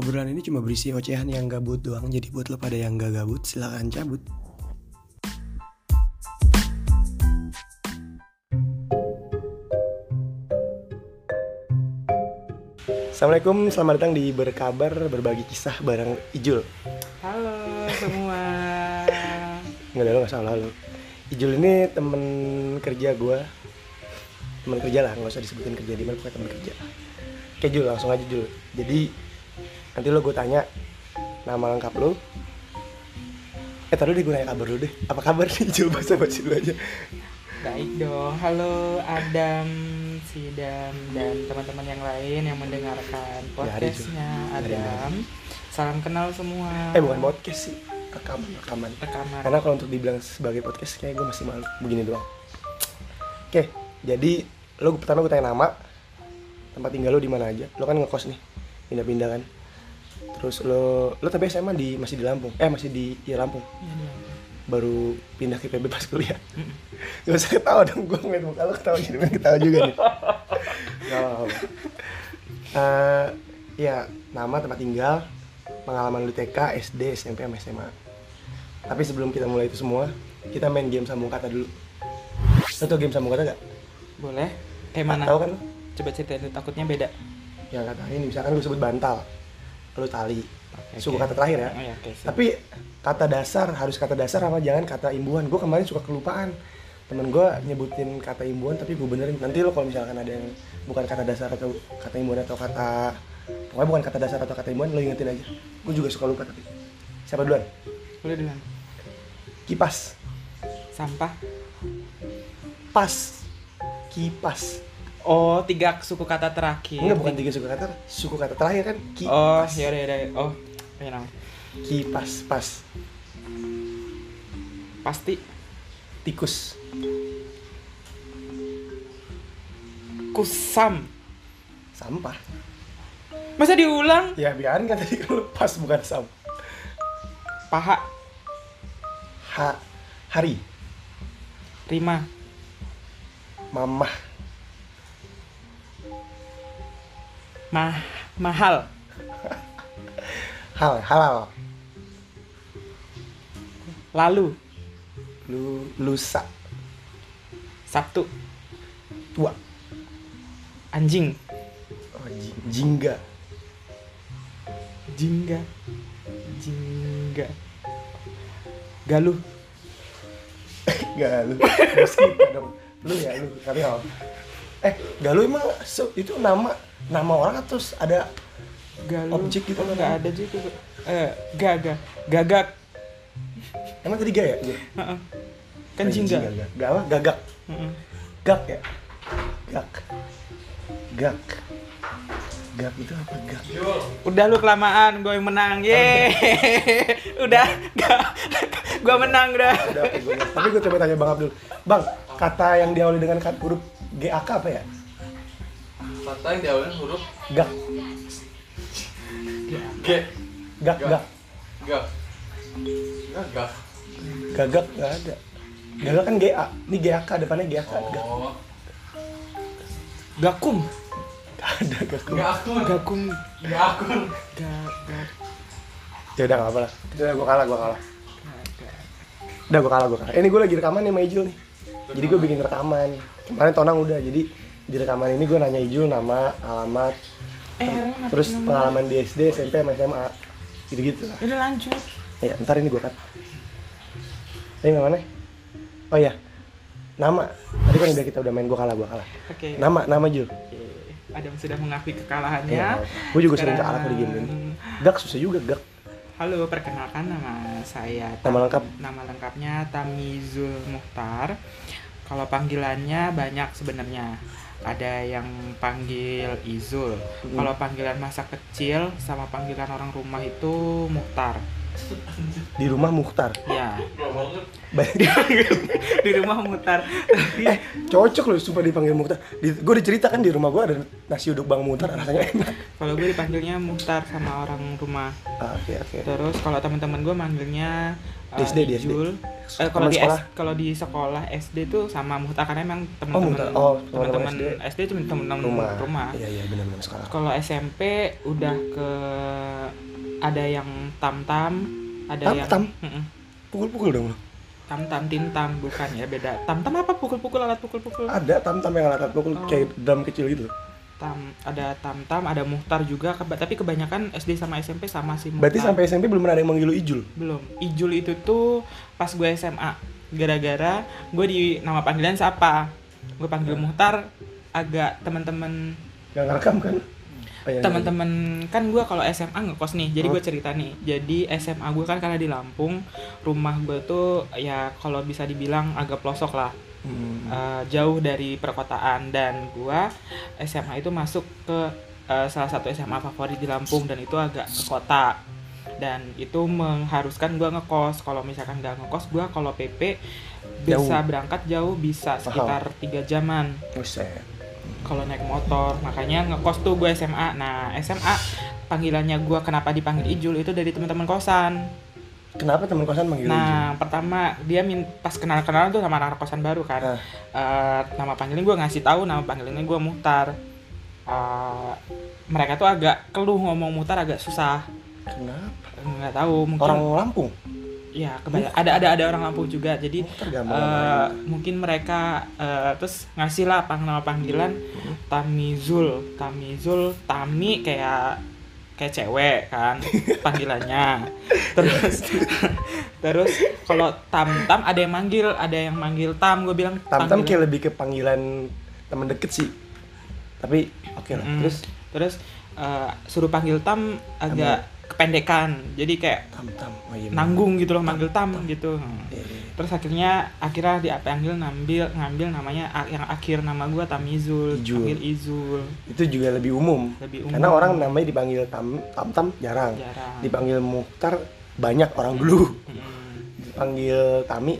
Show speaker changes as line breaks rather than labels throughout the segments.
Obrolan ini cuma berisi ocehan yang gabut doang, jadi buat lo pada yang gak gabut, silakan cabut. Assalamualaikum, selamat datang di Berkabar Berbagi Kisah bareng Ijul.
Halo semua.
Nggak ada lo, nggak salah lo. Ijul ini temen kerja gue Temen kerja lah, nggak usah disebutin kerja di mana, pokoknya temen kerja. Oke Jul, langsung aja Jul. Jadi, nanti lo gue tanya Nama lengkap lo Eh, taruh deh gue nanya kabar dulu deh Apa kabar nih Jul, bahasa-bahasa dulu aja
Baik dong. Halo Adam, Sidam dan teman-teman yang lain yang mendengarkan
Ya,
podcastnya Adam. Salam kenal semua.
Eh, bukan podcast sih Rekaman, rekaman
Rekaman.
Karena kalau untuk dibilang sebagai podcast kayak gue masih malu begini doang. Oke, jadi lo pertama gue tanya nama, tempat tinggal lo di mana aja. Lo kan ngekos nih, pindah-pindah kan. Terus lo lo tapi SMA di masih di Lampung. Eh masih di ya Lampung.
Iya.
Baru pindah ke PB pas kuliah. Gak usah ketawa dong, gue ngeliat muka lo ketawa jadi pengen ketawa juga nih. Gak apa-apa. Eh, ya, nama, tempat tinggal, pengalaman lu TK, SD, SMP, sama SMA. Tapi sebelum kita mulai itu semua, kita main game sambung kata dulu. Lo tau game sambung kata gak?
Boleh? Kayak mana?
Tahu kan?
Coba ceritain takutnya beda.
Yang kata ini misalkan gue sebut bantal, lo tali.
Oke,
Suku kata terakhir ya.
Oh ya, oke. siap.
Tapi kata dasar harus kata dasar sama jangan kata imbuhan. Gue kemarin suka kelupaan. Temen gue nyebutin kata imbuhan tapi gue benerin. Nanti lo kalau misalkan ada yang bukan kata dasar atau kata imbuhan atau kata pokoknya bukan kata dasar atau kata imbuhan lo ingetin aja. Gue juga suka lupa tapi. Siapa duluan?
Boleh duluan.
Kipas.
Sampah.
Pas. Kipas.
Oh, tiga suku kata terakhir.
Enggak bukan tiga suku kata. Suku kata terakhir kan kipas.
Oh, ya udah ya udah. Oh, ya nama.
Kipas pas.
Pasti
Tikus.
kusam.
Sampah.
Masa diulang?
Ya biarin kan tadi pas bukan sam.
Paha,
Ha. Hari.
rima,
Mamah.
Mah, mahal,
Hal. Halal.
lalu,
Lu. Lusa.
Sabtu,
Tua.
anjing,
Oh, jing- jingga.
jingga, jingga, galuh,
skip dong. Lu ya lu. Apa. Eh, galuh emang itu nama nama orang atau ada
galuh,
Objek gitu
oh,
kan?
nggak ada juga, eh, gaga, gagak,
emang tadi gak ya?
Kan jingga,
Gak, apa? Gagak.
Heeh.
Gak ya? Gak. Gak. Gak itu apa? Gak.
udah lu kelamaan, gue yang menang, ye, udah, gak, gue menang udah,
Tapi gue coba tanya Bang Abdul. Bang, kata yang diawali dengan huruf GAK apa ya?
Kata yang diawalin huruf
Gak.
G.
Gak, gak.
Gak. Gagak.
Gagak gak ada. Gagak kan GA. Ini GAK, depannya GAK. Gak,
Oh.
gakum,
gak ada gak.
Gak akun.
gakum,
Gak
gak, gak,
Ya udah gak apa lah. Udah gue kalah, gue kalah.
gak.
Udah gue kalah, gue kalah. Eh, ini gue lagi rekaman nih sama Ijul nih. Jadi gue bikin rekaman. Kemarin Tonang udah, jadi di rekaman ini gue nanya Ijul nama, alamat,
Eh,
terus
nama-
pengalaman di SD, SMP, sama SMA. Gitu-gitu lah.
Udah lanjut.
Ya, ntar ini gue cut. Ini mana? Oh iya, nama. Tadi kan udah kita udah main gue kalah, gue kalah.
Oke.
Nama, nama Jul.
Oke. Adam sudah mengakui kekalahannya.
Iya, gue juga sering
Sekarang-
kalah kok di game ini. Gak susah juga, gak.
Halo, perkenalkan nama saya.
Nama lengkap?
Nama lengkapnya Tamizul Muhtar. Kalau panggilannya banyak sebenarnya. Ada yang panggil Izul.
Hmm.
Kalau panggilan masa kecil sama panggilan orang rumah itu Muhtar.
Di rumah Mukhtar.
Ya, di rumah Muhtar.
Eh, cocok loh sumpah dipanggil Mukhtar. Di, gue diceritakan di rumah gue ada nasi uduk Bang Mukhtar, rasanya enak.
kalau gue dipanggilnya Muhtar sama orang rumah.
Ah, Oke, oke.
Terus kalau teman-teman gue manggilnya eh,
SD, di SD.
Eh, kalau di
sekolah?
Kalau di sekolah SD tuh sama Muhtar karena emang teman-teman
Oh,
teman-teman
teman-teman
SD cuma teman-teman
rumah.
rumah.
Iya iya benar-benar sekolah.
Kalau SMP udah ke ada yang tam-tam, ada yang
Tam-tam?
Mm-mm.
Pukul-pukul dong lo.
tam-tam tintam bukan ya beda. Tam-tam apa pukul-pukul alat pukul-pukul?
Ada tam-tam yang alat pukul
Oh.
kayak drum kecil gitu.
Tam ada tam-tam, ada Muhtar juga, tapi kebanyakan SD sama SMP sama sih Muhtar.
Berarti sampai SMP belum pernah ada yang manggil lu Ijul.
belum. Ijul itu tuh pas gue SMA. Gara-gara gue di nama panggilan siapa? Gue panggil Muhtar agak teman-teman
Gak ngerekam kan? Oh,
teman-teman kan gue kalau SMA ngekos nih jadi
Oh.
gue cerita nih jadi SMA gue kan karena di Lampung rumah gue tuh ya kalau bisa dibilang agak pelosok lah.
Hmm.
eh, jauh dari perkotaan. Dan gue SMA itu masuk ke eh, salah satu SMA favorit di Lampung dan itu agak ke kota. Dan itu mengharuskan gue ngekos. Kalau misalkan nggak ngekos gue kalau PP bisa
Jauh.
berangkat jauh bisa sekitar tiga jaman. Kalau naik motor makanya ngekos tuh gue SMA nah SMA panggilannya gue kenapa dipanggil Ijul itu dari teman-teman kosan
Kenapa teman kosan manggil
nah pertama dia min pas kenal kenalan tuh sama anak kosan baru kan
Ah.
Eh, nama panggilan gue ngasih tahu nama panggilannya gue Muhtar Eh, mereka tuh agak keluh ngomong Muhtar agak susah
Kenapa?
nggak tahu mungkin
Orang Lampung.
ya kebanyakan ada ada ada orang Lampung juga jadi eh,
namanya.
mungkin mereka eh, terus ngasih lah pang nama panggilan Tamizul Tamizul Tami kayak kayak cewek kan panggilannya terus terus kalau Tam Tam ada yang manggil ada yang manggil Tam gue bilang
Tam-tam
panggilan-
kayak lebih ke panggilan teman deket sih. Tapi oke lah.
Mm.
Terus
terus eh, suruh panggil Tam agak kependekan jadi kayak
tam-tam. Oh, iya,
nanggung gitu loh manggil Tam gitu
Iya, iya.
Terus akhirnya akhirnya dipanggil ngambil ngambil namanya yang akhir nama gua Tamizul
Ijul.
panggil Izul
Itu juga lebih umum.
lebih umum
Karena orang namanya dipanggil tam tam-tam jarang.
jarang
Dipanggil Mukhtar banyak orang dulu.
Mm.
Dipanggil Tami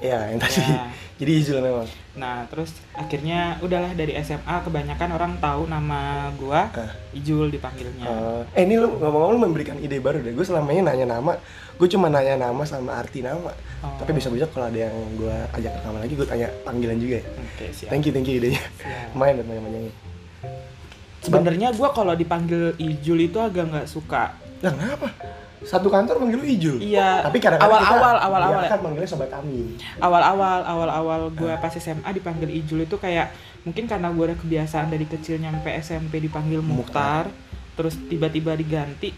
ya yang tadi.
Ya.
Jadi Ijul memang.
nah terus akhirnya udahlah dari SMA kebanyakan orang tahu nama gua
Ah.
Ijul dipanggilnya
Eh, eh ini lu ngomong-ngomong memberikan ide baru deh. Gue selama ini nanya nama, gue cuma nanya nama sama arti nama.
Oh.
Tapi bisa-bisa kalau ada yang gue ajak rekaman lagi, gue tanya panggilan juga ya.
oke siap
Thank you, thank you idenya.
Siap.
Lumayan buat panjang
sebenarnya gua kalau dipanggil Ijul itu agak nggak suka
Lah kenapa? Satu kantor manggil lu Ijul.
iya
Tapi kadang-kadang
awal-awal
kita
awal-awal ya.
kan manggilnya sobat kami.
awal-awal awal-awal gue pas SMA dipanggil Ijul itu kayak mungkin karena gue udah kebiasaan dari kecil nyampe SMP dipanggil Mukhtar terus tiba-tiba diganti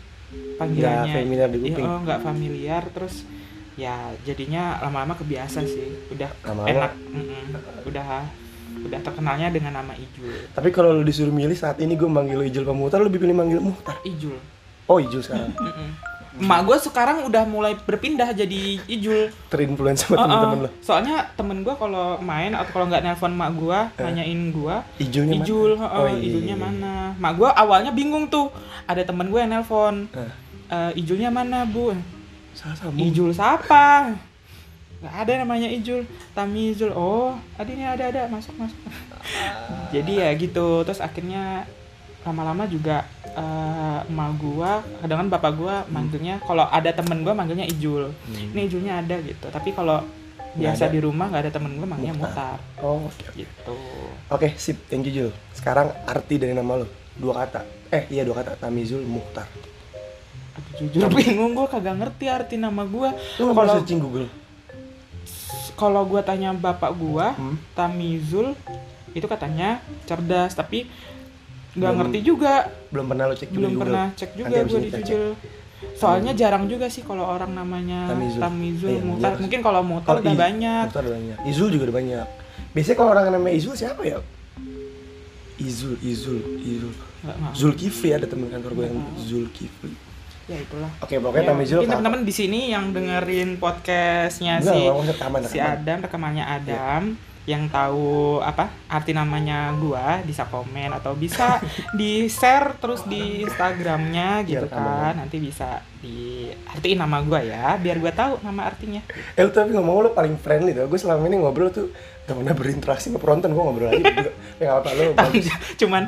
panggilannya
Nggak familiar di
Iya,
kuping.
oh nggak familiar terus ya jadinya lama-lama kebiasa sih udah
Lama-lama.
enak mm-mm. udah udah terkenalnya dengan nama Ijul
Tapi kalau lu disuruh milih saat ini gue manggil lu Ijul lu lebih pilih manggil Muhtar.
Ijul
Oh Ijul sekarang.
Emak gue sekarang udah mulai berpindah jadi Ijul
Terinfluence sama
Oh,
temen-temen
oh.
lo.
soalnya temen gue kalau main atau kalau nggak nelpon mak gue nanyain gue
Ijulnya mana?
Ijul, heeh,
Oh, iya,
Ijulnya
iya.
mana? Mak gue awalnya bingung tuh. Ada temen gue yang nelpon.
Eh,
"Eh, Ijulnya mana bu?
salah sambung.
Ijul siapa? Gak ada namanya Ijul. Tamizul. Oh, ada ini ada ada masuk masuk. Jadi ya gitu. Terus akhirnya lama-lama juga eh, emak gua, kadang kan bapak gua manggilnya kalau ada temen gua manggilnya Ijul.
Hmm.
Ini Ijulnya ada gitu. Tapi kalau biasa
ada.
di rumah nggak ada temen gua manggilnya. Mutar.
Oh, oke. oke.
Gitu.
Oke, sip. Thank you Jul. Sekarang arti dari nama lu. Dua kata. Eh, iya dua kata. Tamizul Mukhtar.
Aduh, jujur bingung gue kagak ngerti arti nama gue Kalau-
searching Google?
kalau gue tanya bapak gue
Hmm?
Tamizul itu katanya cerdas tapi nggak ngerti juga
Belum pernah lu cek juga
belum pernah cek juga gue di. Jujul soalnya jarang juga sih kalau orang namanya
Tamizul.
Tamizul,
Iya,
Mutar
jelas.
mungkin kalau Mutar udah banyak
udah banyak. Izul juga udah banyak. Biasanya kalau orang namanya Izul siapa ya? Izul, Izul, Izul. Zulkifli ada teman kantor gue yang. Zulkifli.
ya itulah
Oke, pokoknya
Ya,
Tamizul
mungkin teman-teman di sini yang dengerin podcastnya si
rekaman,
si. Adam rekamannya Adam yang tahu apa arti namanya gua bisa komen atau bisa di share terus di Instagramnya gitu
Biar aman.
kan nanti bisa di artiin nama gua ya biar gua tahu nama artinya
Eh lu tapi ngomong lu paling friendly tuh. Gue selama ini ngobrol tuh gak pernah berinteraksi sama penonton. Gue ngobrol aja. Ya gak apa-apa lu.
cuman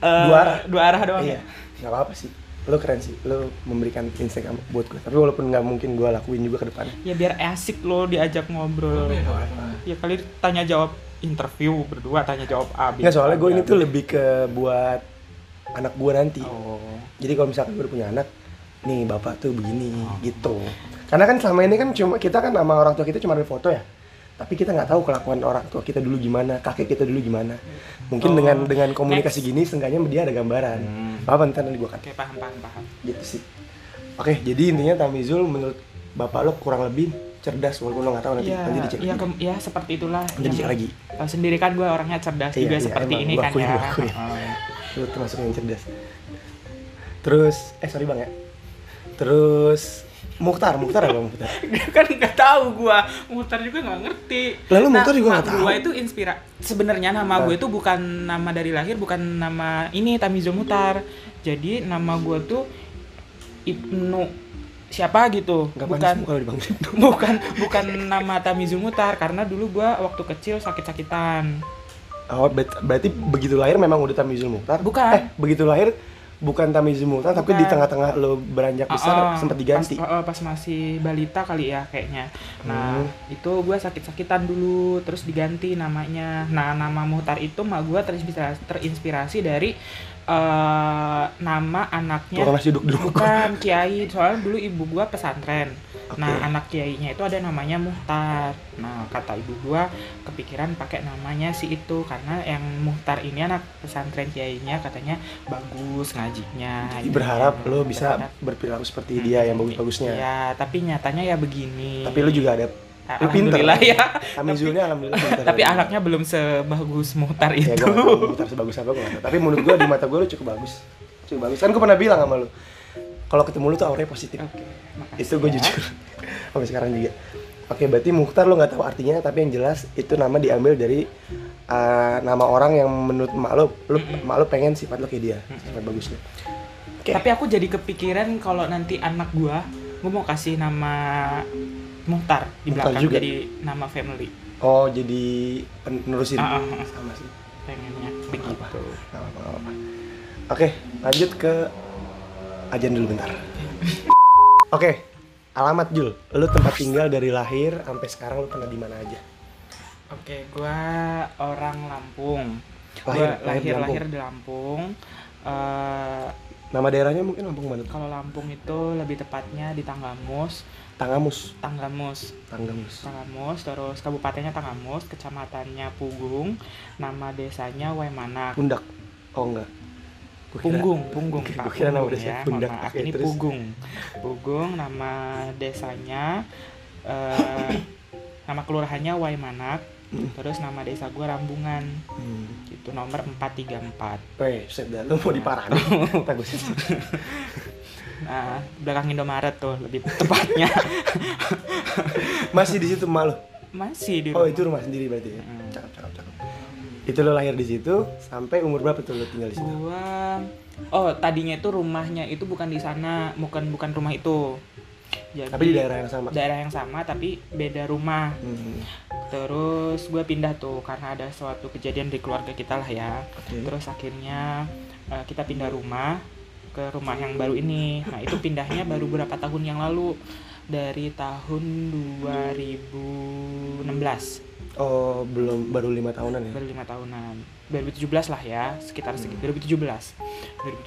eh,
Dua arah.
dua arah doang
Iya,
ya
gak apa-apa sih. Lo keren sih lo memberikan kamu buat gue. Tapi walaupun nggak mungkin gue lakuin juga ke depannya.
Ya biar asik lo diajak ngobrol. Ya kali tanya jawab interview berdua tanya jawab A B
nggak soalnya gue ini tuh lebih ke buat anak gue nanti.
Oh.
Jadi kalau misalkan gue udah punya anak nih bapak tuh begini
Oh.
gitu. Karena kan selama ini kan cuma kita kan sama orang tua kita cuma ada foto ya tapi kita nggak tahu kelakuan orang tua kita dulu gimana kakek kita dulu gimana mungkin
Oh.
dengan dengan komunikasi gini seenggaknya dia ada gambaran
Hmm.
apa ntar nanti gue
oke paham paham paham
gitu sih oke jadi intinya Tamizul menurut bapak lo kurang lebih cerdas walaupun lo nggak tahu nanti
ya
nanti dicek
ya,
lagi.
ke- ya seperti itulah
nanti dicek lagi
tahu sendiri kan gue orangnya cerdas
Iya,
juga
iya,
seperti
emang.
ini
Gua
kan
akuin,
ya
gua akuin.
Oh.
lo termasuk yang cerdas terus eh sorry bang ya terus Mukhtar Mukhtar apa Mukhtar?
Kan nggak tahu gua. Muhtar juga nggak ngerti.
Lalu Mukhtar juga
mak
nggak tahu?
gua itu inspira sebenarnya nama gue itu bukan nama dari lahir bukan nama ini Tamizul Muhtar jadi nama gua tuh Ibnu siapa gitu.
Nggak
bukan.
kalau
bukan bukan nama Tamizul Muhtar karena dulu gua waktu kecil sakit-sakitan.
Oh, ber- berarti begitu lahir memang udah Tamizul Mukhtar?
Bukan.
Eh, begitu lahir bukan Tamizul Mukhtar, tapi di tengah-tengah lo beranjak besar
Ah, ah,
sempat diganti.
pas, ah, ah, pas masih balita kali ya kayaknya nah
Hmm.
itu gue sakit-sakitan dulu terus diganti namanya nah nama Muhtar itu mah gue terinspirasi, terinspirasi dari eh, nama anaknya
Tukang nasi duduk dulu.
bukan kiai soalnya dulu ibu gue pesantren
Oke.
nah anak kiainya itu ada namanya Muhtar nah kata ibu gue kepikiran pakai namanya si itu karena yang Muhtar ini anak pesantren kiainya katanya bagus ngajinya
Jadi
gitu.
berharap lo bisa
Berharap.
berperilaku seperti dia yang
Hmm,
bagus-bagusnya.
Ya, tapi nyatanya ya begini.
Tapi lo juga ada lo pinter.
Alhamdulillah ya.
Tamizulnya alhamdulillah pinter.
Tapi anaknya belum sebagus Muhtar
ya,
itu.
gak tahu Mukhtar sebagus apa gue. Tapi menurut gue di mata gue lo cukup bagus. Cukup bagus. Kan gue pernah bilang sama lo, kalau ketemu lo tuh auranya positif.
Oke, makasih
itu gue
ya.
jujur sampai sekarang juga oke berarti Mukhtar lo nggak tahu artinya tapi yang jelas itu nama diambil dari uh, nama orang yang menurut mak lo lo mak lo pengen sifat lo kayak dia sifat bagusnya oke
Tapi aku jadi kepikiran kalau nanti anak gua, gua mau kasih nama Muhtar di
Muhtar
belakang
juga?
jadi nama family.
oh jadi penerusin
Ah, ah, ah.
sama sih
Pengennya begitu.
nggak apa-apa. oke lanjut ke ajan dulu bentar oke alamat Jul lo tempat tinggal dari lahir sampai sekarang lo pernah di mana aja
Oke, gua orang Lampung.
Lahir-
Gua
lahir di
lahir
Lampung?
lahir di Lampung. Eh,
nama daerahnya mungkin Lampung mana
kalau Lampung itu lebih tepatnya di Tanggamus,
Tangamus
Tanggamus.
Tanggamus
Tanggamus, terus kabupatennya Tanggamus, kecamatannya Pugung, nama desanya Waimanak.
Pundak. Oh enggak. Gua kira-
Punggung, Punggung, Pak.
kira nama
Punggung
desanya
ya,
Pundak.
maaf. Ini
terus.
Pugung. Pugung, nama desanya, eh, nama kelurahannya Waimanak,
Hmm.
terus nama desa gua Rambungan,
Hmm.
itu nomor 434.
Weh, set dah. Lu mau diparahin. Gue sih.
Nah, belakang Indomaret tuh lebih tepatnya.
Masih di situ malu.
Masih di
Oh,
rumah.
itu rumah sendiri berarti ya.
Hmm.
Cakep, cakep, cakep. Itu lo lahir di situ sampai umur berapa tuh lo tinggal di situ?
Gua Oh, tadinya itu rumahnya itu bukan di sana, bukan bukan rumah itu. Jadi,
Tapi di daerah yang sama.
daerah yang sama tapi beda rumah.
Hmm.
Terus gue pindah tuh karena ada suatu kejadian di keluarga kita lah ya.
Oke.
Terus akhirnya eh, kita pindah rumah ke rumah yang baru ini. Nah, itu pindahnya baru beberapa tahun yang lalu dari tahun 2016
Oh, belum baru lima tahunan ya?
baru lima tahunan 2017 lah ya sekitar
Hmm.
sekitar 2017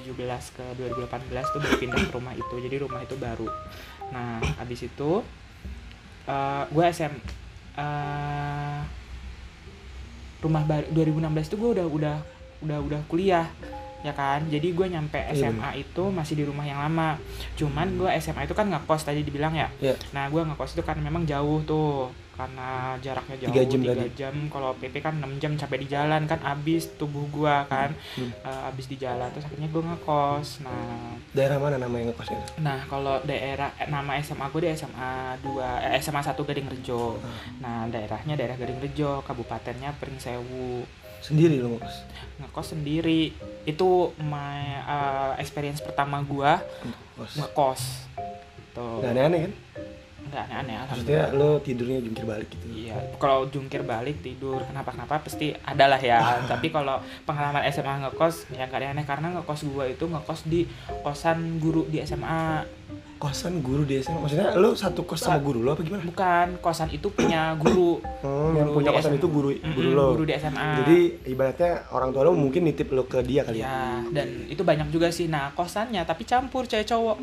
2017 ke 2018 tuh baru pindah ke rumah itu jadi rumah itu baru nah habis itu eh gue SM eh, rumah baru 2016 tuh gue udah udah udah udah kuliah ya kan? Jadi gue nyampe
Iya,
SMA itu masih di rumah yang lama. Cuman gue SMA itu kan ngekos tadi dibilang ya?
Iya.
nah gue ngekos itu kan memang jauh tuh karena jaraknya jauh
Tiga jam tadi.
jam kalau PP kan 6 jam capek di jalan kan abis tubuh gue kan
Hmm.
eh, abis di jalan terus akhirnya gue ngekos nah
Daerah mana nama yang ngekosnya?
nah kalau daerah eh, nama SMA gue di SMA 2 eh, SMA 1 Gading Rejo nah daerahnya daerah Gading Rejo kabupatennya Pringsewu
Sendiri lo ngekos?
ngekos sendiri itu my eh, experience pertama gue
Ngekos.
ngekos tuh
Gak aneh-aneh kan?
Nggak aneh-aneh
Maksudnya lo tidurnya jungkir balik gitu.
Iya, kalau jungkir balik tidur kenapa-kenapa pasti ada lah ya. Tapi kalau pengalaman SMA ngekos ya nggak aneh karena ngekos gua itu ngekos di kosan guru di SMA.
Kosan guru di SMA. Maksudnya lo satu kos sama guru lo apa gimana?
Bukan kosan itu punya guru.
Hmm, yang
Guru
punya
di
kosan
SMA.
itu guru guru lo.
Guru di SMA.
Jadi ibaratnya orang tua lo mungkin nitip lo ke dia kali ya.
ya dan itu banyak juga sih. Nah kosannya tapi campur cewek cowok.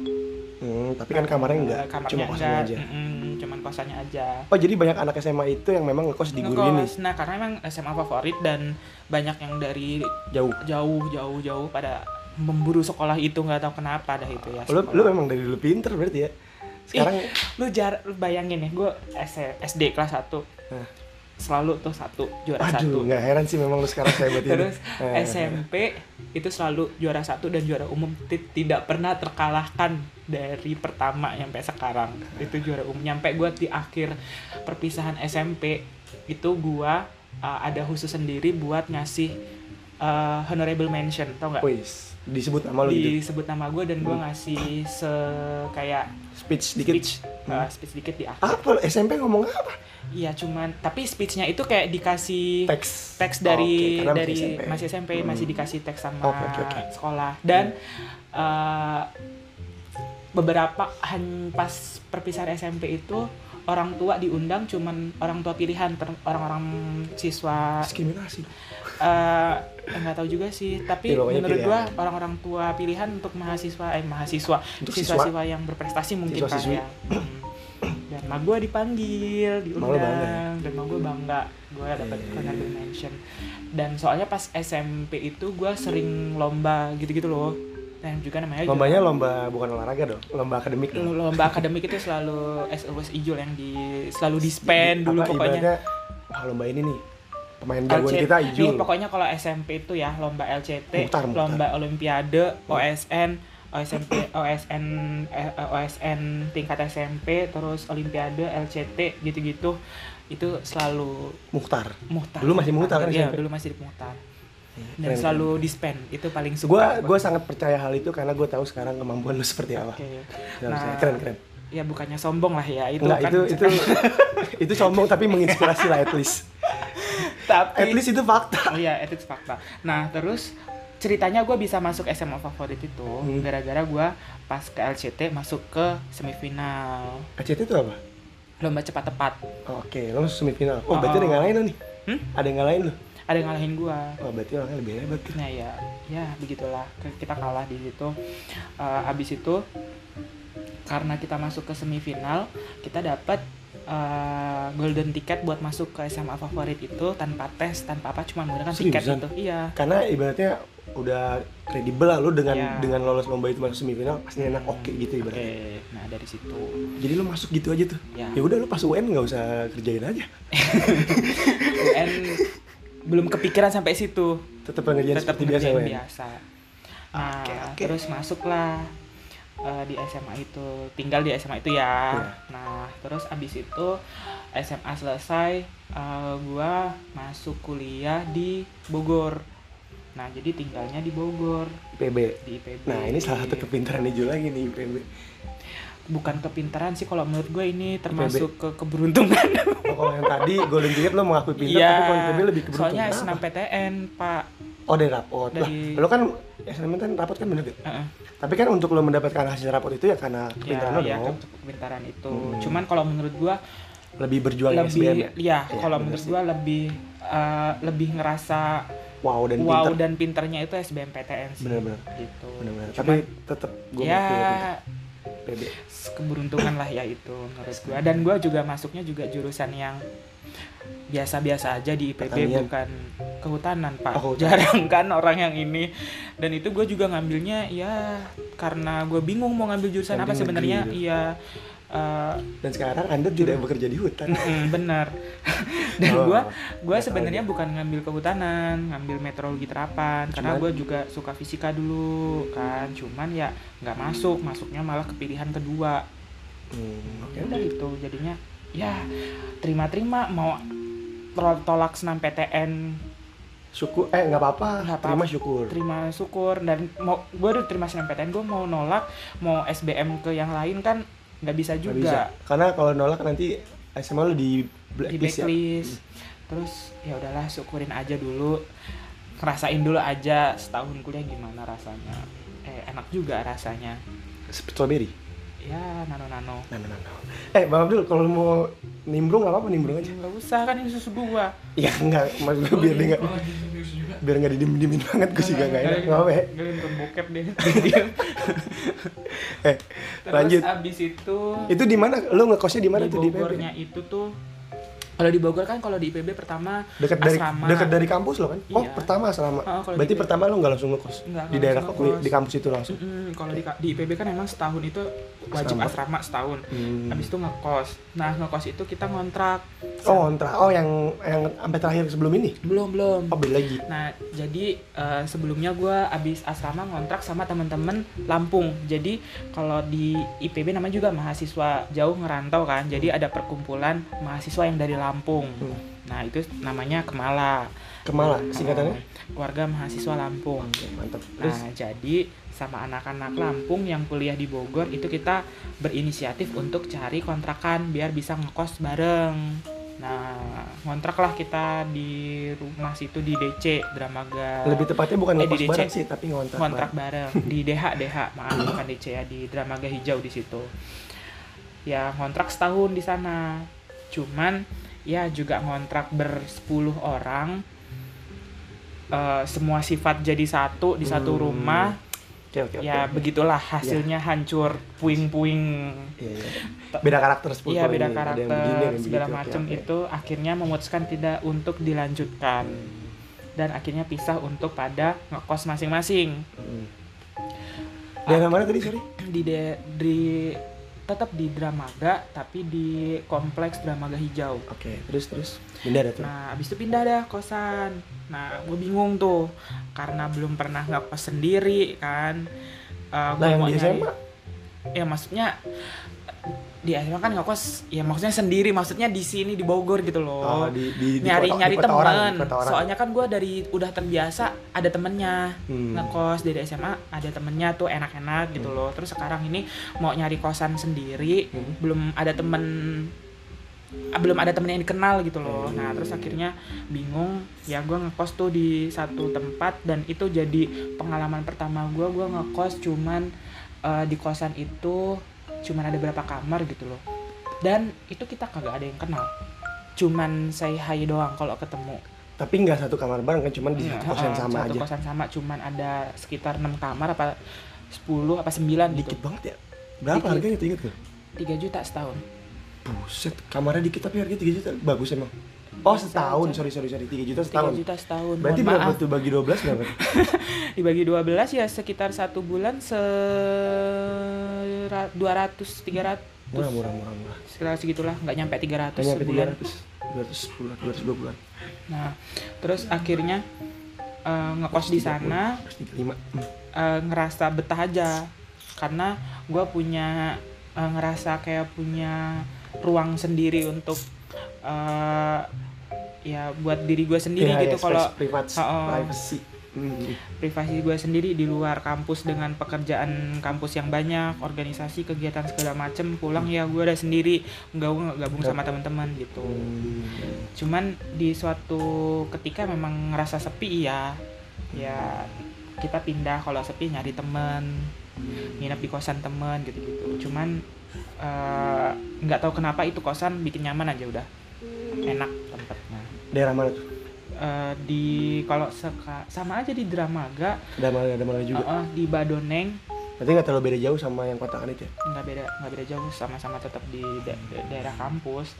Hmm, tapi kan kamarnya enggak,
Eh, kamarnya
cuma kosannya
enggak.
aja.
Mm-mm, cuman kosannya aja.
Oh, jadi banyak anak SMA itu yang memang ngekos di guru ini.
Nah karena emang SMA favorit dan banyak yang dari
jauh.
jauh jauh jauh pada memburu sekolah itu nggak tahu kenapa dah itu ya sekolah.
lo memang dari dulu pinter berarti ya. Sekarang
lu jar lu bayangin ya gue SD kelas 1
Nah.
selalu tuh satu juara
Aduh,
satu
nggak heran sih memang lu sekarang hebat ini.
terus
Eh,
SMP itu selalu juara satu dan juara umum Ti- tidak pernah terkalahkan dari pertama sampai sekarang itu juara umum nyampe gue di akhir perpisahan SMP itu gua uh, ada khusus sendiri buat ngasih uh, honorable mention tau nggak
Wis, disebut nama lo gitu.
disebut nama gue dan gue ngasih se kayak
Speech dikit.
speech uh, speech dikit di akhir
Apa SMP ngomong apa?
iya cuman tapi speechnya itu kayak dikasih
Teks.
teks dari
Oke, karena
dari
masih SMP.
masih SMP
Hmm.
masih dikasih teks sama
Oke, oke, oke.
sekolah dan uh, beberapa han- pas perpisahan SMP itu orang tua diundang cuman orang tua pilihan orang-orang siswa
Diskriminasi.
Eh nggak tahu juga sih tapi
Ya,
menurut gua
pilihan.
orang-orang tua pilihan untuk mahasiswa eh mahasiswa siswa-siswa yang berprestasi mungkin kan
Siswa-siswi.
ya Hmm. dan mah gua dipanggil diundang dan mah gua bangga gua dapat
Iya.
honorable mention dan soalnya pas SMP itu gua sering lomba gitu-gitu loh dan juga namanya juga-
Lombanya lomba bukan olahraga dong, lomba akademik dong.
lomba akademik itu selalu as always ijul yang di selalu di spend dulu
Apa
pokoknya
ibaratnya, wah lomba ini nih pemain jagoan kita
nih,
Ijul.
pokoknya kalau SMP itu ya lomba LCT,
Mukhtar, Mukhtar.
lomba Olimpiade, OSN, OSMP, OSN, eh, OSN tingkat SMP, terus Olimpiade, LCT gitu-gitu itu selalu
Mukhtar.
muhtar.
Dulu masih muhtar kan
Iya,
SMP?
dulu masih muhtar. Dan
Keren,
selalu di spend itu paling suka. Gua.
gue sangat percaya hal itu karena gue tahu sekarang kemampuan lu seperti apa.
Oke.
Nggak
Nah,
keren keren.
Ya bukannya sombong lah ya itu
Enggak,
kan.
itu itu itu sombong tapi menginspirasi lah at least.
Tapi
At least itu fakta.
Oh iya, itu fakta. Nah, terus ceritanya gue bisa masuk SMA favorit itu
Hmm.
gara-gara gue pas ke LCT masuk ke semifinal
ACT itu apa?
lomba cepat tepat.
Oke, lo masuk semifinal. Oh,
Oh.
berarti ada yang ngalahin lo nih?
Hmm?
Ada yang ngalahin lo?
Ada yang ngalahin gue.
Oh, berarti orangnya lebih hebat?
Nah ya, ya begitulah kita kalah di situ. Eh, abis itu karena kita masuk ke semifinal, kita dapat eh, golden ticket buat masuk ke SMA favorit itu tanpa tes, tanpa apa, cuma menggunakan tiket
Seriusan?
itu. Iya.
Karena ibaratnya udah kredibel lah lo dengan
Iya.
dengan lolos lomba itu masuk semifinal pasti enak oke gitu
Oke,
ibaratnya.
nah dari situ
Jadi lo masuk gitu aja tuh.
Ya.
Ya udah lo pas UN nggak usah kerjain aja.
UN belum kepikiran sampai situ
Tetap ngerjain
tetap
seperti biasa
biasa nah
Oke, oke.
terus masuklah eh, di SMA itu tinggal di SMA itu ya
Iya.
nah terus abis itu SMA selesai eh, gua masuk kuliah di Bogor nah jadi tinggalnya di Bogor
IPB.
di IPB
Nah, ini salah satu kepintaran Ijo lagi nih IPB.
bukan kepintaran sih kalau menurut gue ini termasuk ke keberuntungan
Oh, kalau yang tadi Golden Ticket lo mengakui pintar,
Iya,
tapi kalau IPB lebih keberuntungan.
soalnya
Kenapa?
SNMPTN pak
Oh dari rapot.
Dari-
Lah, lo kan SNMPTN rapot kan bener gak?
Heeh.
Tapi kan untuk lo mendapatkan hasil rapot itu ya karena kepintaran lo
ya, ya
dong.
ke- kepintaran itu.
Hmm.
Cuman kalau menurut gua
Lebih berjuang SBM
lebih
ya.
ya,
Iya,
kalau
bener
menurut
sih.
gua lebih eh, lebih ngerasa
Wow dan
wow dan pinternya itu SBMPTN sih.
Bener-bener.
Gitu.
Bener-bener.
Cuman
Tapi tetap gue
ya
PB.
keberuntungan lah ya itu menurut gua dan gua juga masuknya juga jurusan yang biasa-biasa aja di IPB
Pertanian.
bukan kehutanan pak.
Oh, kehutanan.
jarang kan orang yang ini. Dan itu gue juga ngambilnya ya karena gue bingung mau ngambil jurusan
Yang
apa sebenarnya.
gitu.
iya eh,
Dan sekarang Anda tidak bekerja di hutan.
Mm-mm, bener. Dan
Oh,
gua
nggak tahu
sebenarnya bukan ngambil kehutanan ngambil meteorologi terapan. Karena gua juga suka fisika dulu kan. Cuman ya nggak masuk. Masuknya malah ke pilihan kedua.
Hmm,
ya udah gitu jadinya. Ya terima-terima mau tolak senam PTN
Syukur eh nggak apa-apa. Terima syukur.
terima syukur dan mau gue udah terima senam PTN gue mau nolak mau SBM ke yang lain kan nggak bisa juga
bisa. Karena kalau nolak nanti SMA lu di
di
blacklist ya.
blacklist terus ya udahlah syukurin aja dulu ngerasain dulu aja setahun kuliah gimana rasanya eh enak juga rasanya
Strawberry.
Ya nano nano
nah, nah. Eh, Bang Abdul, kalau mau nimbrung nggak apa-apa nimbrung aja.
nggak usah kan ini susu gua
Iya, enggak. Maksud gue biar dia nggak
Oh, lagi serius juga.
biar nggak didiemin banget gue juga nggak enak. Nggak apa-apa ya.
Gue nonton bokep deh
Eh,
terus
lanjut.
abis itu
Itu di mana? Lu ngekosnya di mana tuh di
Bogornya
IPB?
itu tuh kalau di Bogor kan kalau di IPB pertama
Dekat dari
asrama.
dekat dari kampus lo kan? Oh,
Iya.
pertama selama.
Oh,
Berarti pertama lu nggak langsung ngekos
Nggak,
di
nggak
daerah
langsung
di,
ngekos.
di kampus itu langsung.
Mm-mm, kalau di, di IPB kan emang setahun itu wajib
Asrama.
asrama, setahun.
Hmm.
Habis itu ngekos. Nah, ngekos itu kita ngontrak.
Oh, kontra. Oh, yang yang sampai terakhir sebelum ini.
Belum, belum.
Oh, beli lagi.
Nah, jadi eh, sebelumnya gua abis asrama ngontrak sama teman-teman Lampung. Jadi kalau di IPB namanya juga mahasiswa jauh ngerantau kan. Jadi ada perkumpulan mahasiswa yang dari Lampung.
Hmm.
Nah, itu namanya Kemala.
Kemala singkatannya?
Keluarga mahasiswa Lampung.
Oke, mantap. Terus
Nah, jadi sama anak-anak Lampung yang kuliah di Bogor itu kita berinisiatif untuk cari kontrakan biar bisa ngekos bareng. Nah, ngontraklah kita di rumah situ di DC Dramaga.
lebih tepatnya bukan
Eh, di DC.
bareng sih, tapi ngontrak.
ngontrak
bareng.
bareng di DH DH maaf bukan DC ya di Dramaga Hijau di situ. Ya ngontrak setahun di sana. Cuman ya juga ngontrak bersepuluh orang. Eh, semua sifat jadi satu di satu
Hmm.
rumah
Oke, oke.
ya begitulah hasilnya hancur puing-puing
Iya, iya. Beda karakter sepuluh
Iya beda
ini. Ada yang
karakter
begini,
segala macam
oke.
itu akhirnya memutuskan tidak untuk dilanjutkan dan akhirnya pisah untuk pada ngekos masing-masing
Hmm. Daerah mana tadi, sorry?
di de- di tetap di Dramaga tapi di kompleks Dramaga Hijau.
Oke, terus terus pindah dah tuh.
Nah, abis itu pindah dah kosan. Nah, gue bingung tuh karena belum pernah ngekos sendiri kan. Gua
Nah, yang di SMA
ya maksudnya di SMA kan ngekos ya maksudnya sendiri maksudnya di sini di Bogor gitu loh
Oh, di- di- di
nyari
kota-
nyari
di kota
temen
orang, di kota orang.
soalnya kan gue dari udah terbiasa ada temennya
Hmm.
ngekos dari SMA ada temennya tuh enak-enak gitu loh terus sekarang ini mau nyari kosan sendiri
Hmm.
belum ada temen belum ada temen yang dikenal gitu loh nah
Hmm.
terus akhirnya bingung ya gue ngekos tuh di satu tempat dan itu jadi pengalaman pertama gue gue ngekos cuman eh, di kosan itu cuman ada berapa kamar gitu loh dan itu kita kagak ada yang kenal cuman say hi doang kalau ketemu
tapi nggak satu kamar bareng kan, cuman di
Iya,
kos yang
heeh,
sama
satu
aja.
kosan sama cuman ada sekitar 6 kamar apa 10 apa 9
Dikit
gitu
banget ya. Berapa
Dikit.
harganya tuh inget gak?
3 juta setahun
Buset, kamarnya dikit tapi harganya 3 juta. Bagus emang. Oh, setahun. Sorry, sorry, sorry. 3 juta
3
setahun.
juta setahun
Berarti
Mohon
berapa
maaf
tuh bagi 12 berapa?
dibagi 12 ya sekitar satu bulan se 200 300
Murah, murah, murah, murah.
sekitar segitulah nggak nyampe 300
Kayaknya sampai
sebulan
300. 210, 220
nah terus akhirnya eh, ngekos di sana
5.
eh, ngerasa betah aja karena gue punya eh, ngerasa kayak punya ruang sendiri untuk eh, ya buat diri gue sendiri
Iya,
gitu kalau
privat,
Oh.
privacy. Hmm.
privasi gue sendiri di luar kampus dengan pekerjaan kampus yang banyak organisasi kegiatan segala macem pulang ya gue udah sendiri nggak nggak gabung sama teman-teman gitu
Hmm.
cuman di suatu ketika memang ngerasa sepi ya ya kita pindah kalau sepi nyari temen nginep di kosan temen gitu-gitu cuman eh, nggak tahu kenapa itu kosan bikin nyaman aja udah enak tempatnya
Daerah mana tuh?
Eh, di kalau seka, sama aja di Dramaga
ada mana juga.
eh, eh, di Badoneng
Berarti nggak terlalu beda jauh sama yang kotakan itu ya?
nggak beda nggak beda jauh sama-sama tetap di da- da- daerah kampus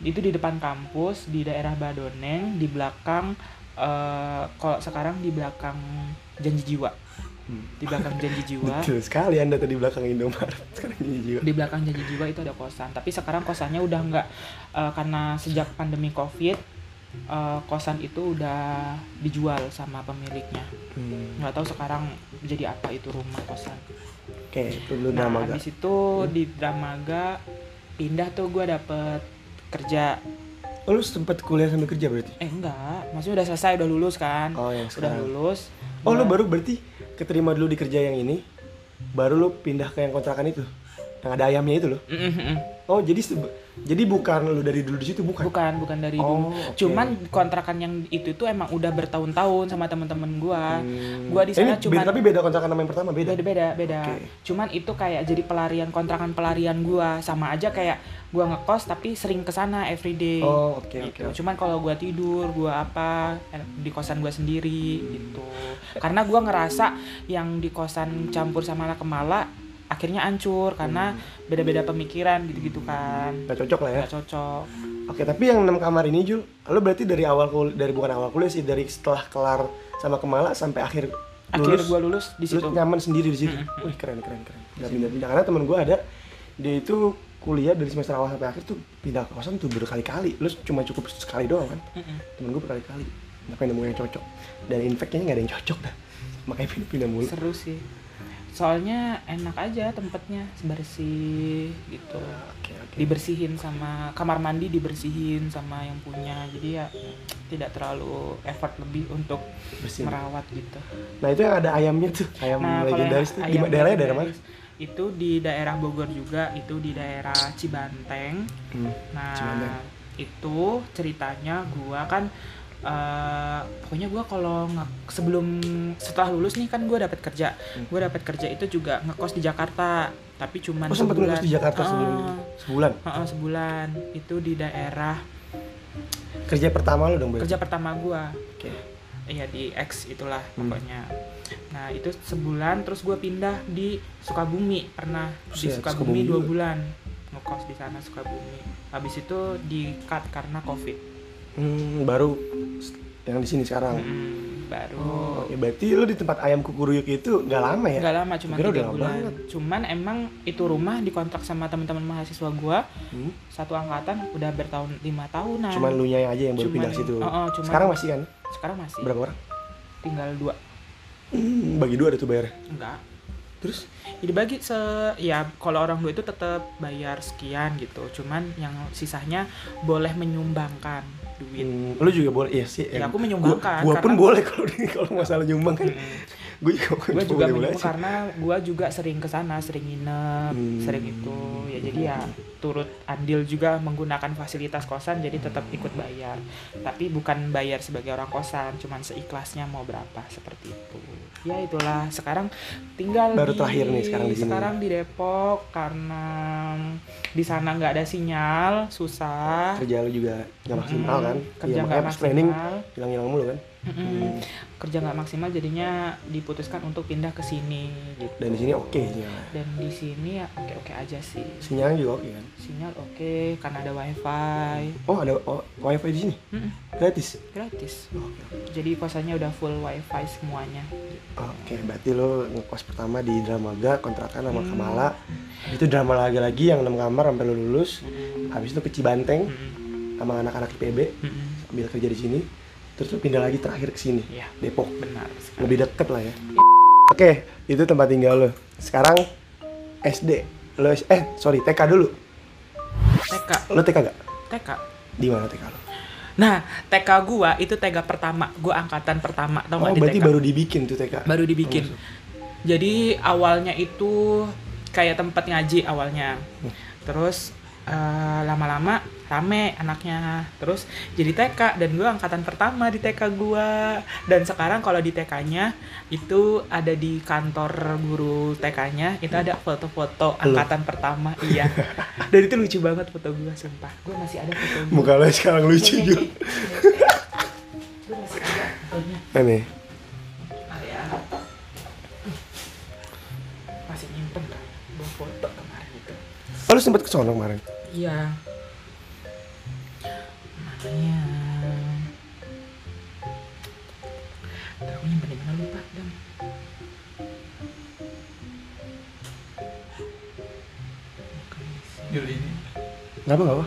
itu di depan kampus di daerah Badoneng di belakang eh kalau sekarang di belakang janji jiwa
Hmm.
di belakang janji jiwa
Betul sekali Anda tadi belakang Indomaret. Sekarang ini juga.
di belakang janji jiwa itu ada kosan tapi sekarang kosannya udah nggak eh, karena sejak pandemi covid eh, kosan itu udah dijual sama pemiliknya
Hmm.
nggak tahu sekarang jadi apa itu rumah kosan
Oke, itu dulu
nah
nama gak?
habis itu di Dramaga pindah tuh gue dapet kerja
Oh, lu sempet kuliah sambil kerja berarti?
eh enggak maksudnya udah selesai udah lulus kan
Oh, yang
udah
sekarang.
lulus
Oh, lu
Gua-
baru berarti keterima dulu di kerja yang ini, baru lu pindah ke yang kontrakan itu? Yang ada ayamnya itu loh.
Mm, mm, mm.
Oh, jadi sebe- jadi bukan lu dari dulu di situ bukan?
bukan bukan dari
Oh,
dulu
oke.
cuman kontrakan yang itu tuh emang udah bertahun-tahun sama temen-temen gua
Hmm.
gua di sana
beda, tapi beda kontrakan sama yang pertama beda.
beda beda beda
Oke.
cuman itu kayak jadi pelarian kontrakan pelarian gua sama aja kayak gua ngekos tapi sering ke sana everyday
Oh, oke oke.
gitu. Cuman kalau gua tidur, gua apa eh, di kosan gua sendiri gitu. Karena gua ngerasa yang di kosan campur sama anak kemala akhirnya hancur karena beda-beda pemikiran gitu-gitu kan.
Gak cocok lah ya.
Gak cocok.
Oke, tapi yang enam kamar ini Jul, lu berarti dari awal kul dari bukan awal kuliah sih, dari setelah kelar sama Kemala sampai akhir
Akhir
lulus,
gua lulus di situ.
nyaman sendiri di situ. Wih, keren keren keren. Gak pindah-pindah karena temen gua ada dia itu kuliah dari semester awal sampai akhir tuh pindah kosan tuh berkali-kali. Lu cuma cukup sekali doang kan?
Mm-mm.
Temen gua berkali-kali. Ngapain nemu yang cocok? Dan infeknya nggak ada yang cocok dah. Makanya pindah-pindah mulu.
Seru sih. Soalnya enak aja tempatnya, bersih gitu.
Oke, oke.
Dibersihin sama kamar mandi dibersihin sama yang punya. Jadi ya tidak terlalu effort lebih untuk
Bersih.
merawat gitu.
Nah, itu yang ada ayamnya tuh, ayam
Nah,
legendaris tuh. Di
ayam
daerahnya daerah mana?
Itu di daerah Bogor juga, itu di daerah Cibanteng.
Hmm.
Nah,
Cibanteng.
itu ceritanya gua kan eh, pokoknya gua kalau sebelum setelah lulus nih kan gua dapat kerja. Gua dapat kerja itu juga ngekos di Jakarta, tapi cuman
Oh, sempat
sebulan.
ngekos di Jakarta sebelum
Ah,
sebulan.
ah, sebulan. Itu di daerah
Kerja pertama lu dong berarti.
kerja pertama gua.
Oke.
Iya di X itulah
Hmm.
pokoknya. Nah itu sebulan terus gue pindah di Sukabumi pernah di
Buset, Sukabumi
Sukabumi dua bulan ngekos di sana Sukabumi. Habis itu di cut karena covid.
Hmm, baru yang di sini sekarang.
Mm, baru.
Oh, ya berarti lu di tempat ayam kukuruyuk itu nggak lama ya?
Nggak lama cuma tiga
lama
bulan.
banget.
Cuman emang itu rumah dikontrak sama teman-teman mahasiswa gua
Hmm.
satu angkatan udah bertahun lima tahunan.
Cuman lu nya aja yang baru
Cuman-
pindah situ.
Oh, oh, cuman-
Sekarang masih kan?
sekarang masih
Berapa orang?
tinggal dua.
Hmm, bagi dua ada tuh bayar.
Enggak.
Terus?
Jadi bagi se ya kalau orang tua itu tetap bayar sekian gitu. Cuman yang sisanya boleh menyumbangkan duit.
Hmm, lu juga boleh iya sih.
Ya, aku menyumbangkan,
Gua, gua pun boleh kalau kalau masalah nyumbang kan. gue juga
gue juga menyumbang
aja.
karena gue juga sering ke sana sering nginep
Hmm.
sering itu ya jadi ya turut andil juga menggunakan fasilitas kosan jadi tetap ikut bayar tapi bukan bayar sebagai orang kosan cuman seikhlasnya mau berapa seperti itu ya itulah sekarang tinggal
Baru
di,
terakhir nih sekarang di sini.
sekarang di Depok karena di sana nggak ada sinyal susah
Kerja lu juga nggak maksimal
Mm-mm.
kan?
kerja
Iya,
nggak maksimal
hilang-hilang mulu kan.
Mm-mm. Kerja nggak maksimal jadinya diputuskan untuk pindah ke sini gitu
Dan di sini oke sinyalnya.
dan di sini ya oke oke aja sih
Sinyalnya juga oke kan?
sinyal oke karena ada wifi
Oh ada oh, wifi di sini
Mm-mm,
gratis.
gratis
Oh, Oke.
jadi kosannya udah full wifi semuanya
Oke, berarti lo ngekos pertama di Dramaga kontrakan sama
Hmm.
Kamala. Itu Dramaga lagi yang 6 kamar sampai lo lulus. Habis itu ke Cibanteng
Mm-mm,
sama anak-anak IPB
mm-mm.
ambil kerja di sini. Terus pindah lagi terakhir ke sini,
Iya,
Depok.
benar sekali.
Lebih deket lah ya. Oke, itu tempat tinggal lo. Sekarang SD. Lo eh sorry TK dulu.
TK
Lo TK gak?
TK
Di mana TK lo?
nah TK gua itu TK pertama gua angkatan pertama tau
Oh,
nggak di
berarti
TK
baru dibikin tuh TK.
baru dibikin
Oh,
jadi awalnya itu kayak tempat ngaji awalnya
Hmm.
terus eh, lama-lama rame anaknya terus jadi TK dan gue angkatan pertama di TK gua dan sekarang kalau di TK-nya itu ada di kantor guru TK-nya itu ada foto-foto
Lu?
angkatan pertama iya dan itu lucu banget foto gua sumpah gue masih ada fotonya
Muka lo sekarang lucu juga.
Gue masih ada fotonya
Aneh.
Ah, ya. masih nyimpen kan foto kemarin itu
Oh, lo sempet ke sono kemarin?
iya namanya Ntar aku nyimpen di mana lupa.
Jul ini.
Kenapa gak apa?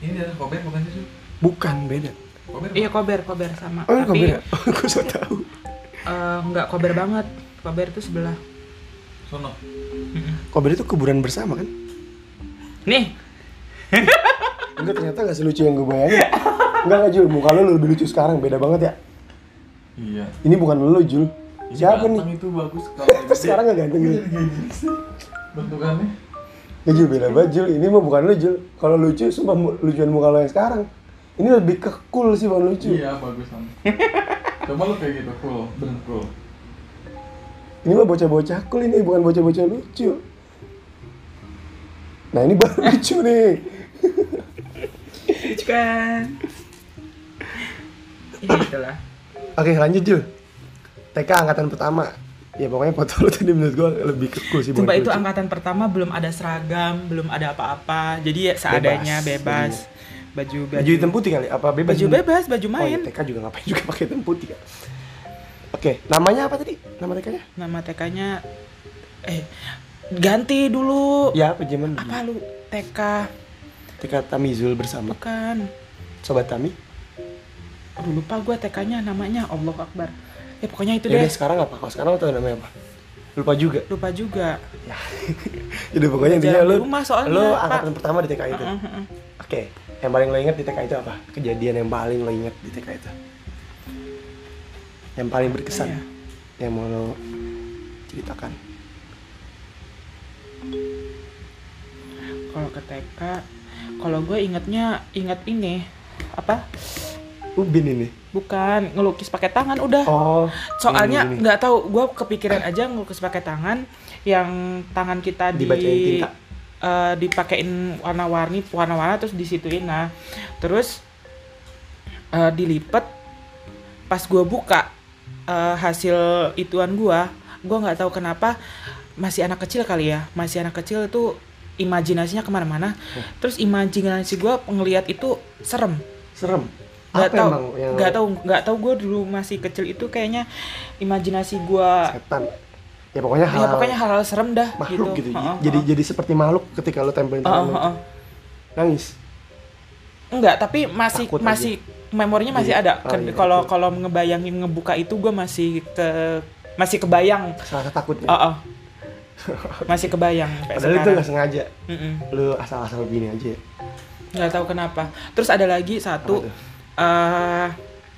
Ini daerah Kober bukan sih?
Bukan, beda.
Kober.
iya kober kober sama
Oh,
tapi
beda. Gue so tau.
eh, nggak kober banget kober itu sebelah
Sono.
Kober itu kuburan bersama kan?
nih
Enggak ternyata gak selucu yang gue bayangin. Enggak enggak Jul, muka lo lebih lucu sekarang, beda banget ya.
Iya.
Ini bukan lo Jul. Siapa nih?
Itu bagus kalau
Terus sekarang gak ganteng gitu.
bentukannya.
Ya Jul, beda banget Jul. Ini mah bukan lu Jul. Kalau lucu, sumpah lucuan muka lo yang sekarang. Ini lebih ke cool sih bukan lucu.
Iya, bagus Sam. Coba lu kayak gitu, cool, bener cool.
Ini mah bocah-bocah cool ini, bukan bocah-bocah lucu. Nah ini baru lucu nih.
Lucu kan? Ini itulah.
Oke lanjut Jul. TK angkatan pertama. Ya pokoknya foto lu tadi menurut gua lebih ke cool sih.
Sumpah itu
lucu.
angkatan pertama belum ada seragam, belum ada apa-apa. Jadi ya seadanya
Bebas,
bebas. Baju
Baju hitam putih kali? Apa bebas?
Baju bebas, baju
Oh iya,
main.
TK juga ngapain juga pakai hitam putih kan? Oke, namanya apa tadi? Nama TK-nya?
Nama TK-nya eh ganti dulu.
Ya apa zaman?
Apa lu TK?
TK Tamizul bersama
Bukan.
Sobat Tami.
Aduh lupa gua TK-nya namanya Allah Akbar. Ya pokoknya itu
Ya udah
deh.
sekarang apa? Kalau sekarang tau namanya apa? Lupa juga.
Lupa juga.
Jadi pokoknya intinya
Jarang
lo
di rumah soalnya,
lo
Pak.
angkatan pertama di TK itu. Oke, yang paling lo inget di TK itu apa? Kejadian yang paling lo inget di TK itu? Yang paling berkesan?
Iya.
Yang mau lo ceritakan?
Kalau ke TK, kalau gue ingetnya inget ini apa?
Ubin ini.
Bukan ngelukis pakai tangan udah.
Oh.
Soalnya nggak tahu, gue kepikiran aja ngelukis pakai tangan yang tangan kita di
tinta.
eh, dipakein warna-warni, warna-warna terus disituin nah. Terus eh, dilipet pas gue buka eh, hasil ituan gue, gue nggak tahu kenapa masih anak kecil kali ya, masih anak kecil itu imajinasinya ke mana-mana. Terus imajinasi gue ngelihat itu serem
Serem.
nggak tahu
yang
nggak tahu nggak tahu gue dulu masih kecil itu kayaknya imajinasi gue
setan? Ya pokoknya hal,
ya pokoknya hal-hal serem dah
makhluk gitu.
Heeh,
jadi
heeh.
jadi seperti makhluk ketika lo tempelin tangan
heeh.
Nangis.
enggak tapi masih
Takut aja.
masih memorinya masih
Iya.
ada
Oh, iya,
kalau
betul.
kalau ngebayangin ngebuka itu gue masih ke masih kebayang
Rasa takutnya.
Heeh. masih kebayang
Padahal itu nggak sengaja.
Mm-mm.
Lo asal-asal begini aja.
nggak tahu kenapa terus ada lagi satu eh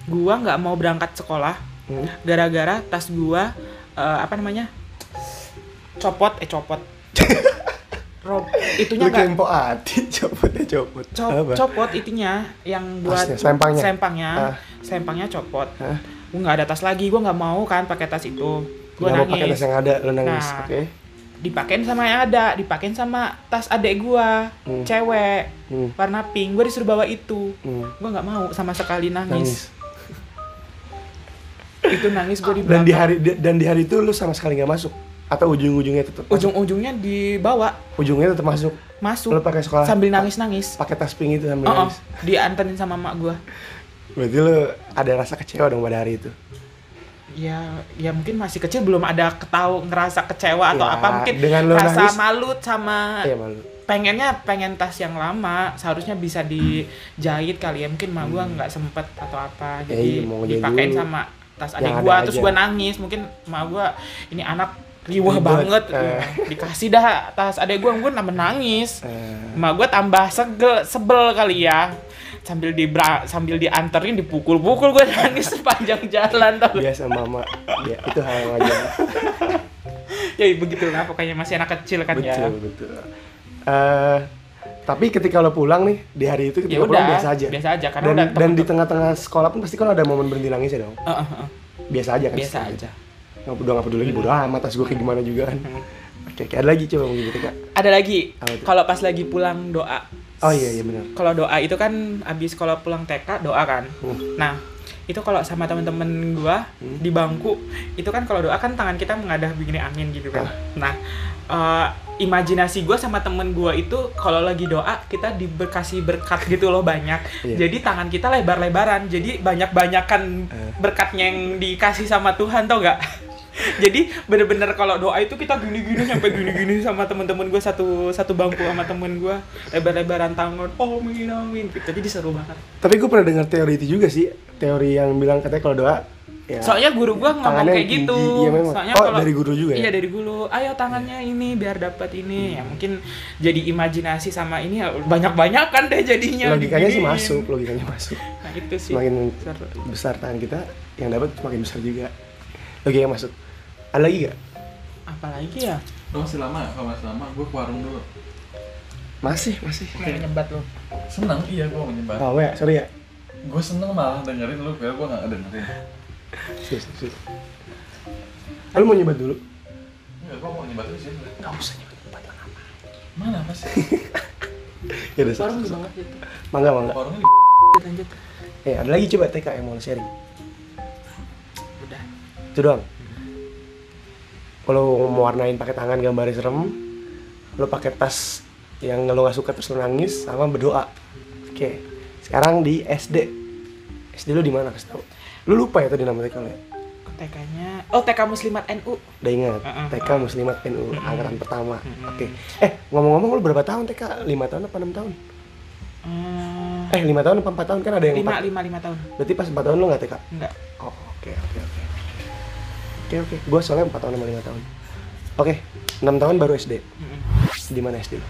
gua nggak mau berangkat sekolah
Hmm?
gara-gara tas gua eh, apa namanya copot eh copot Rob, itunya
Lu
nggak
kempo hati, copotnya copot.
cop,
Apa?
copot itunya yang buat
Tasnya, selempangnya?
selempangnya
Ah.
selempangnya copot
Hah?
gua nggak ada tas lagi gua nggak mau kan pakai tas itu gua
mau pakai tas
nangis
yang ada, lo nangis,
Nah.
oke?
Dipakein sama yang ada dipakein sama tas adek gua
Hmm.
cewek
Hmm.
warna pink gua disuruh bawa itu
Hmm.
gua nggak mau sama sekali
Nangis.
nangis, itu nangis gua di
Dan di hari dan di hari itu lu sama sekali nggak masuk atau ujung-ujungnya tetap
ujung-ujungnya dibawa
ujungnya tetap masuk.
masuk
Lu pakai sekolah
sambil nangis-nangis
pakai tas pink itu sambil
oh,
nangis.
dianterin sama mak gua
Berarti lu ada rasa kecewa dong pada hari itu.
Ya ya mungkin masih kecil belum ada ketahu ngerasa kecewa atau
Ya,
apa. Mungkin
dengan
rasa
nangis-
malu sama
Iya malu.
pengennya pengen tas yang lama seharusnya bisa dijahit kali ya. Mungkin mak gua nggak sempet atau apa.
Ya
jadi
iya,
dipakein
dulu.
sama tas adik
ada
gua terus
aja.
gua nangis. Mungkin mak gua ini anak riwah banget.
Eh.
dikasih dah tas adik gua. Gua nambah nangis.
Eh,
mak gua tambah segel sebel kali ya sambil di sambil dianterin dipukul-pukul gua nangis sepanjang jalan tau
biasa mama. Ya, itu hal yang wajar.
ya begitulah pokoknya masih anak kecil kan ya
betul, betul. Eh, tapi ketika lo pulang nih di hari itu ketika
ya
pulang
udah
biasa aja.
biasa aja karena
dan
udah
dan di tengah-tengah sekolah pun pasti kan ada momen berhenti nangis ya dong.
Eh, eh, eh.
Biasa aja kan.
biasa aja
Nggak udah nggak peduli lagi bodo amat tas gue kayak gimana juga kan.
Hmm.
Oke, ada lagi coba gitu kak.
ada lagi
tuh?
kalau pas lagi pulang doa
Oh iya iya benar.
kalau doa itu kan abis kalau pulang TK doa kan
Hmm.
nah itu kalau sama temen-temen gua
Hmm.
di bangku itu kan kalau doa kan tangan kita mengadah begini amin gitu kan nah eh, imajinasi gua sama temen gua itu kalau lagi doa kita diberkasih berkat gitu loh banyak
Iya.
jadi tangan kita lebar-lebaran jadi banyak-banyakan
Eh.
berkatnya yang dikasih sama Tuhan tau gak jadi bener-bener kalau doa itu kita gini-gini sampai gini-gini sama temen-temen gue satu satu bangku sama temen gue lebar-lebaran tangan amin amin. Gitu. Jadi seru banget.
Tapi gue pernah dengar teori itu juga sih, teori yang bilang katanya kalau doa ya
soalnya guru gue ngomong kayak gitu.
Iya memang.
soalnya
Oh,
kalau
dari guru juga ya?
iya dari guru. Ayo tangannya ini biar dapat ini. Ya mungkin jadi imajinasi sama ini ya banyak-banyak kan deh jadinya.
Logikanya sih masuk, logikanya masuk.
nah itu sih.
Semakin besar tangan kita, yang dapat semakin besar juga. Logikanya masuk. Ada lagi gak?
apalagi ya
Lu masih lama ya? Kalau masih lama, gue ke warung dulu.
Masih, masih.
Kayak nyebat lo.
Seneng iya gue menyebar.
Oh ya, sorry ya.
Gue seneng malah dengerin lu, biar gue gak dengerin.
Sus, sus. Ah, Lu mau nyebat dulu?
Enggak, gue mau nyebar lu sih.
Gak usah nyebat nyebat lah.
Mana apa sih?
Ya udah, sus, sus.
banget gitu.
Mangga, mangga.
Warungnya di
Lanjut.
Eh, ada lagi coba TK yang mau sharing.
Udah.
Itu doang. Kalau mau warnain pakai tangan gambarnya serem, lu pakai tas yang lu gak suka terus lu nangis sama berdoa. Oke. Sekarang di SD. SD lu di mana kasih tau? Lu lupa ya tadi nama TK lu ya?
TK-nya Oh, TK Muslimat NU.
Udah ingat,
Uh-uh.
TK Muslimat NU angkatan pertama.
Mm-mm.
Oke. Eh, ngomong-ngomong lu berapa tahun TK? 5 tahun apa 6 tahun?
Hmm,
Eh, 5 tahun apa 4 tahun kan ada yang
5
4.
5 5 tahun.
Berarti pas 4 tahun lu gak TK?
Enggak.
Oh. Oke oke, gua soalnya 4 tahun sama 5 tahun. Oke, 6 tahun baru SD. Di mana SD lu?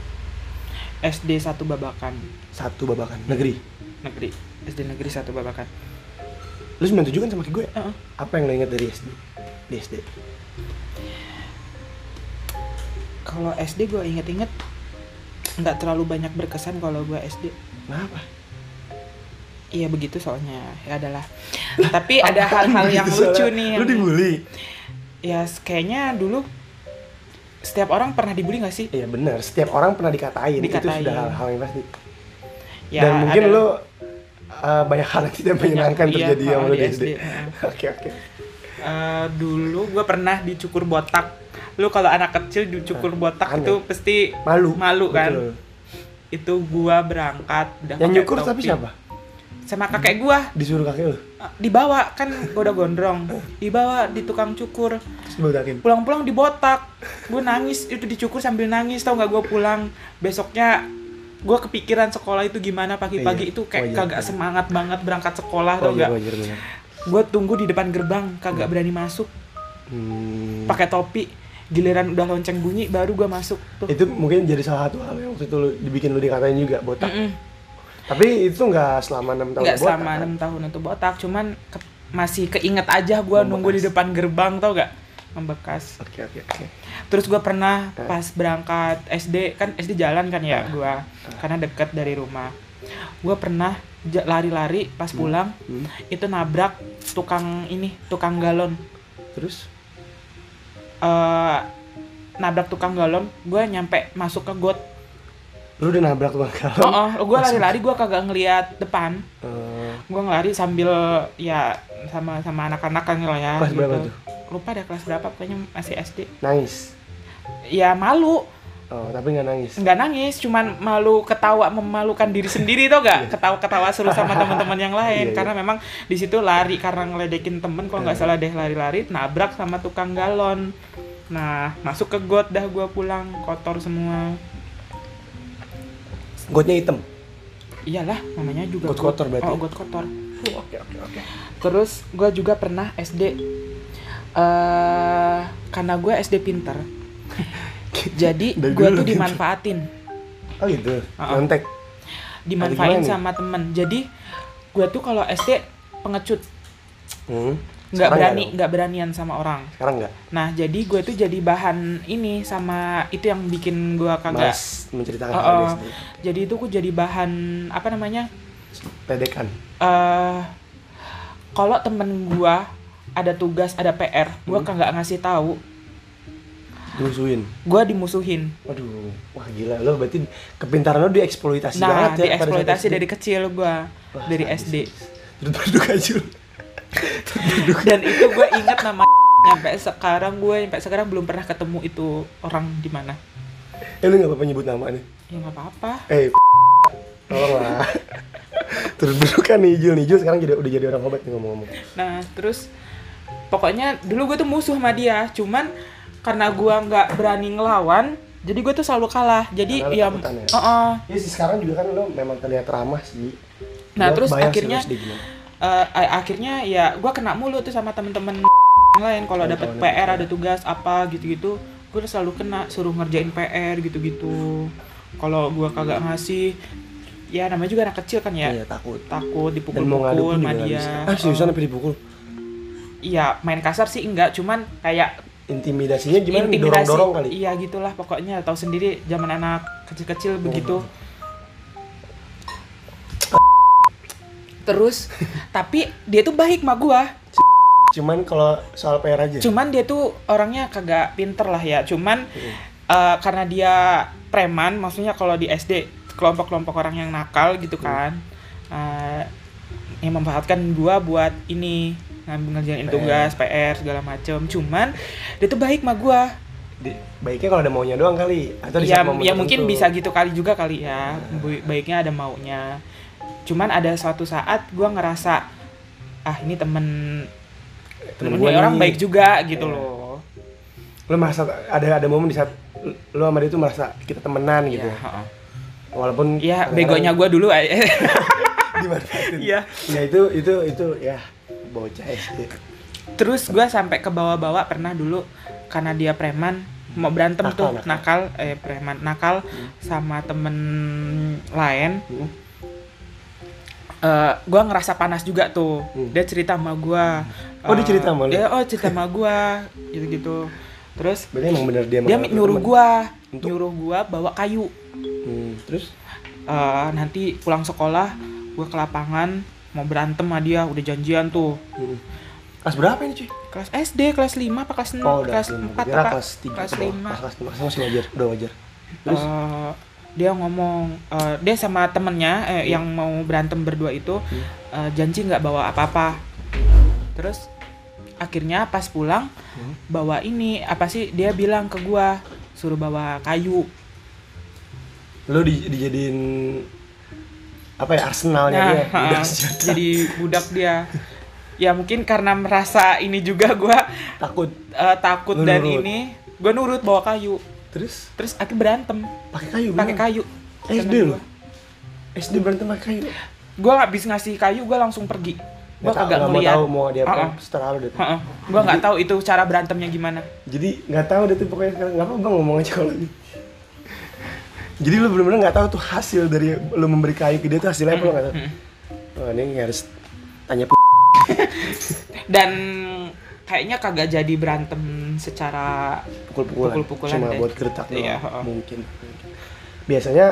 SD satu babakan
Satu babakan, negeri.
negeri. SD negeri satu babakan.
Lu 97 kan sama kayak gue?
Heeh.
Apa yang lu ingat dari SD? Di SD.
Kalau SD gue inget-inget nggak terlalu banyak berkesan kalau gue SD.
Kenapa?
Iya begitu soalnya ya adalah. Tapi ada hal-hal yang
Gitu
lucu
soalnya.
nih.
Lu
yang-
dibully?
Ya kayaknya dulu setiap orang pernah dibully gak sih?
Iya benar, setiap orang pernah dikatain. Itu
Dikatain.
sudah hal-hal yang pasti.
Ya,
Dan mungkin
ada
lu uh, banyak hal yang tidak menyenangkan
iya,
terjadi
hal
lu
di
SD.
Heeh.
Oke oke.
Eh, dulu gue pernah dicukur botak. Lu kalau anak kecil dicukur botak
aneh.
itu pasti
Malu.
malu kan?
Betul.
Itu gua berangkat
Yang nyukur tapi siapa?
Sama kakek gua.
Disuruh kakek lu?
Eh, dibawa kan gua udah gondrong. Dibawa di tukang cukur. Pulang-pulang dibotak gue nangis itu dicukur sambil nangis tau nggak gue pulang. Besoknya gue kepikiran sekolah itu gimana pagi-pagi
Iya,
itu kayak
wajar,
kagak
wajar.
semangat banget berangkat sekolah
Oh
tau nggak?
wajar
gue tunggu di depan gerbang kagak berani masuk.
Hmm.
pakai topi. Giliran udah lonceng bunyi baru gue masuk tuh.
Itu mungkin jadi salah satu hal yang waktu itu lu, dibikin lu dikatain juga botak.
Mm-mm.
Tapi itu nggak selama enam tahun
nggak selama
kan?
enam tahun itu botak cuman ke- masih keinget aja gue nunggu di depan gerbang tau gak membekas
Oke oke oke.
Terus gue pernah
Eh.
pas berangkat SD kan SD jalan kan ya gue karena deket dari rumah. Gue pernah lari-lari pas pulang
Hmm.
itu nabrak tukang ini tukang galon.
Terus?
eh nabrak tukang galon, gue nyampe masuk ke got.
Lu udah nabrak tukang galon?
Oh, oh gue lari-lari gue kagak ngeliat depan.
Eh,
Gue ngelari sambil ya sama sama anak-anak kan lah ya.
Kelas berapa tuh?
Lupa ada kelas berapa, pokoknya masih SD.
nangis.
Ya malu,
Oh, tapi nggak nangis.
nggak nangis cuman malu ketawa memalukan diri sendiri tau gak ketawa ketawa seru sama teman-teman yang
Iya,
lain
iya.
karena memang di situ lari karena ngeledekin temen kalau nggak salah deh lari-lari nabrak sama tukang galon nah masuk ke got dah gua pulang kotor semua
Gotnya hitam.
iyalah namanya juga
Got kotor berarti?
oh got kotor
Oke oke oke.
terus gua juga pernah SD eh karena gue SD pinter jadi
dulu
tuh dimanfaatin
Oh gitu.
Uh-uh.
Nyontek.
dimanfaatin sama temen jadi gue tuh kalau SD pengecut
Hmm.
Nggak berani nggak beranian sama orang
Sekarang nggak.
nah jadi gue tuh jadi bahan ini sama itu yang bikin gue kagak
Mas menceritakan hal
oh.
ini.
jadi itu gue jadi bahan apa namanya
Ledekan.
eh kalau temen gue ada tugas ada PR gue
Hmm.
kagak ngasih tahu
Dimusuhin.
gue dimusuhin
Waduh, wah gila lo berarti kepintaran lo dieksploitasi
nah
banget ya
dieksploitasi dari kecil gue dari SD.
Terus aja lo.
dan itu gue ingat nama nyampe sekarang gue sampai sekarang belum pernah ketemu itu orang di mana
Eh lu nggak apa-apa nyebut nama nih?
ya nggak apa-apa
Eh, tolong lah. Terus berduk kan Nijul, Nijul sekarang jadi udah jadi orang obat nih ngomong-ngomong.
Nah, terus pokoknya dulu gue tuh musuh sama dia, cuman karena gua nggak berani ngelawan, jadi gue tuh selalu kalah. Jadi
Karena
ya,
ya?
Heeh.
Ya sih sekarang juga kan lo memang terlihat ramah sih.
Nah,
Gua
terus
sih
a- akhirnya ya gua kena mulu tuh sama temen-temen lain kalau
Oh,
dapet PR ada tugas apa gitu-gitu, gue selalu kena suruh ngerjain PR gitu-gitu. Kalau gua kagak ngasih, ya namanya juga anak kecil kan ya,
Iya takut.
takut dipukul-pukul sama dia.
Ah seriusan
Oh.
sampai dipukul?
Iya, main kasar sih enggak, cuman kayak
intimidasinya gimana
intimidasi
dorong-dorong kali
iya gitulah pokoknya tahu sendiri zaman anak kecil-kecil begitu terus tapi dia tuh baik sama gua.
Cuman kalau soal PR aja?
Cuman dia tuh orangnya kagak pinter lah ya. Cuman eh, karena dia preman maksudnya kalau di SD kelompok-kelompok orang yang nakal gitu kan eh, yang memanfaatkan gua buat ini ngambil ngerjain
PR.
tugas PR segala macem. Cuman dia tuh baik sama gua.
Di- baiknya kalau ada maunya doang kali atau di
ya,
saat momen
ya mungkin bisa gitu kali juga kali ya. Bu- baiknya ada maunya cuman ada suatu saat gua ngerasa ah ini temen
Temen
temen ini orang baik juga gitu
Iya.
loh
lo merasa ada ada momen di saat lo sama dia tuh merasa kita temenan gitu
ya, heeh.
walaupun
ya
kadang-kadang
begonya gua dulu
dimanfaatin
Iya.
ya itu itu itu ya bocah SD
Terus gua sampai ke bawah-bawah pernah dulu karena dia preman mau berantem
Nakal,
tuh
nakal.
nakal eh preman nakal sama temen lain.
Hmm.
Eh gua ngerasa panas juga tuh.
Hmm.
Dia cerita sama gua.
Oh, dia
Eh,
cerita sama?
Dia oh cerita sama gua gitu-gitu. Terus
berarti emang bener dia
dia nyuruh
Untuk?
nyuruh gua bawa kayu.
Hmm, terus
Eh nanti pulang sekolah gua ke lapangan mau berantem sama dia udah janjian tuh
hmm. kelas berapa ini cuy
kelas SD kelas 5 apa kelas 6
oh
kelas
lima.
4
Kira
apa
kelas tiga
kelas
ke bawah.
5
Pas kelas lima Kelas masih wajar udah wajar terus
Eh, dia ngomong eh, dia sama temennya eh, yang mau berantem berdua itu
Hmm.
eh, janji nggak bawa apa-apa terus akhirnya pas pulang
Hmm.
bawa ini apa sih dia bilang ke gua suruh bawa kayu
lo di, dijadiin apa ya arsenalnya
nah
dia senjata.
jadi budak dia ya mungkin karena merasa ini juga gua
takut
eh, takut
Lu
dan
nurut.
ini gua nurut bawa kayu
terus?
Terus akhirnya berantem.
Pakai kayu
pakai kayu.
SD
Temen
lo SD berantem pakai kayu.
Gua nggak bisa ngasih kayu gua langsung pergi.
Tahu-
kagak
nggak mau
ngeliat.
tahu mau dia apa
Ha-ha.
setelah lo deh
Heeh. gua nggak tahu itu cara berantemnya gimana.
Jadi nggak tahu deh tuh pokoknya sekarang. Nggak apa bang ngomong aja kalau ini jadi lu bener-bener nggak tahu tuh hasil dari lu memberi kayu ke dia tuh hasilnya apa lu nggak tahu? Oh, ini harus tanya p-
dan kayaknya kagak jadi berantem secara
pukul-pukulan.
Pukul-pukulan
cuma
deh.
buat gertak doang.
Iya, heeh.
mungkin. Biasanya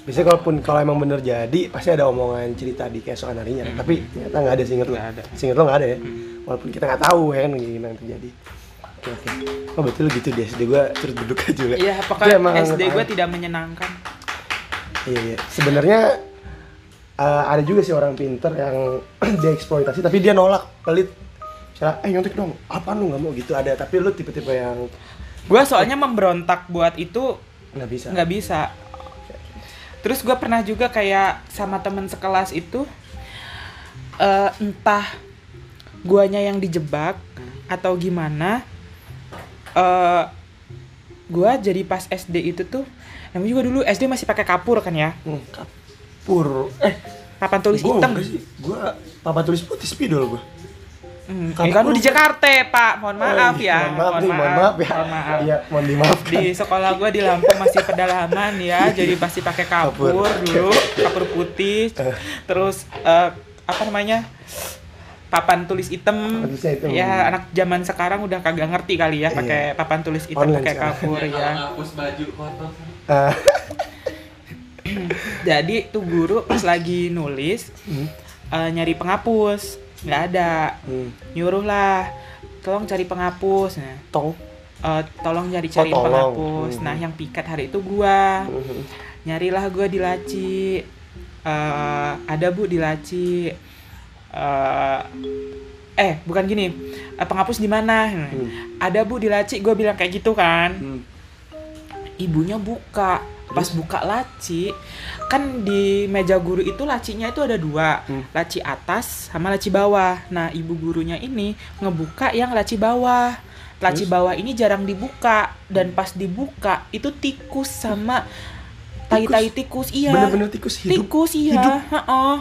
biasanya kalaupun kalau emang bener jadi pasti ada omongan cerita di keesokan harinya tapi ternyata nggak ada seinget lo seinget lo nggak ada ya? Walaupun kita nggak tahu ya kan gimana yang terjadi. Oke oke. Oh betul gitu di SD gua turut duduk aja lah
Iya,
Itu
pokoknya
emang
SD gue tidak menyenangkan.
Iya, iya. Sebenarnya eh, ada juga sih orang pinter yang dieksploitasi tapi dia nolak pelit. Misalnya, eh nyontek dong, apa lu nggak mau gitu ada. Tapi lu tipe-tipe yang
Gue soalnya memberontak buat itu
nggak bisa.
nggak bisa. Terus gue pernah juga kayak sama temen sekelas itu, eh, entah guanya yang dijebak atau gimana. eh gua jadi pas SD itu tuh, namanya juga dulu SD masih pakai kapur kan ya,
Hmm, kapur. Eh,
papan tulis
gua
hitam.
sih. Gua papan tulis putih spidol gua.
Hmm, eh, kan lu di Jakarta, Pak. Mohon maaf
Oh,
ya.
Mohon maaf, nih, mohon maaf ya.
Mohon maaf.
Iya, mohon dimaafkan.
Di sekolah gua di Lampung masih pedalaman ya, jadi pasti pakai kapur,
Kapur.
dulu, kapur putih. Terus eh, apa namanya? Papan tulis hitam. Ya, anak zaman sekarang udah kagak ngerti kali ya pakai
Iya.
papan tulis hitam pakai kapur ya.
hapus baju kotor
Eh,
Jadi tuh guru pas lagi nulis
hmm,
eh, nyari penghapus, nggak ada.
hmm.
Nyuruh lah, tolong cari penghapus. Nah, eh, tolong cari cari
Oh, tolong.
penghapus.
Hmm.
Nah, yang pikat hari itu gua.
Hmm.
Nyarilah gua di laci. Eh, ada Bu di laci. Eh, eh, bukan gini. Eh, penghapus di mana?
Hmm.
Ada Bu di laci. Gue bilang kayak gitu kan.
Hmm.
Ibunya buka. Pas buka laci, kan di meja guru itu lacinya itu ada dua,
Hmm.
laci atas sama laci bawah. Nah, ibu gurunya ini ngebuka yang laci bawah. Laci
Terus?
bawah ini jarang dibuka dan pas dibuka itu tikus sama tai-tai tikus, iya.
Bener-bener tikus hidup.
Tikus iya,
Hidup.
heeh.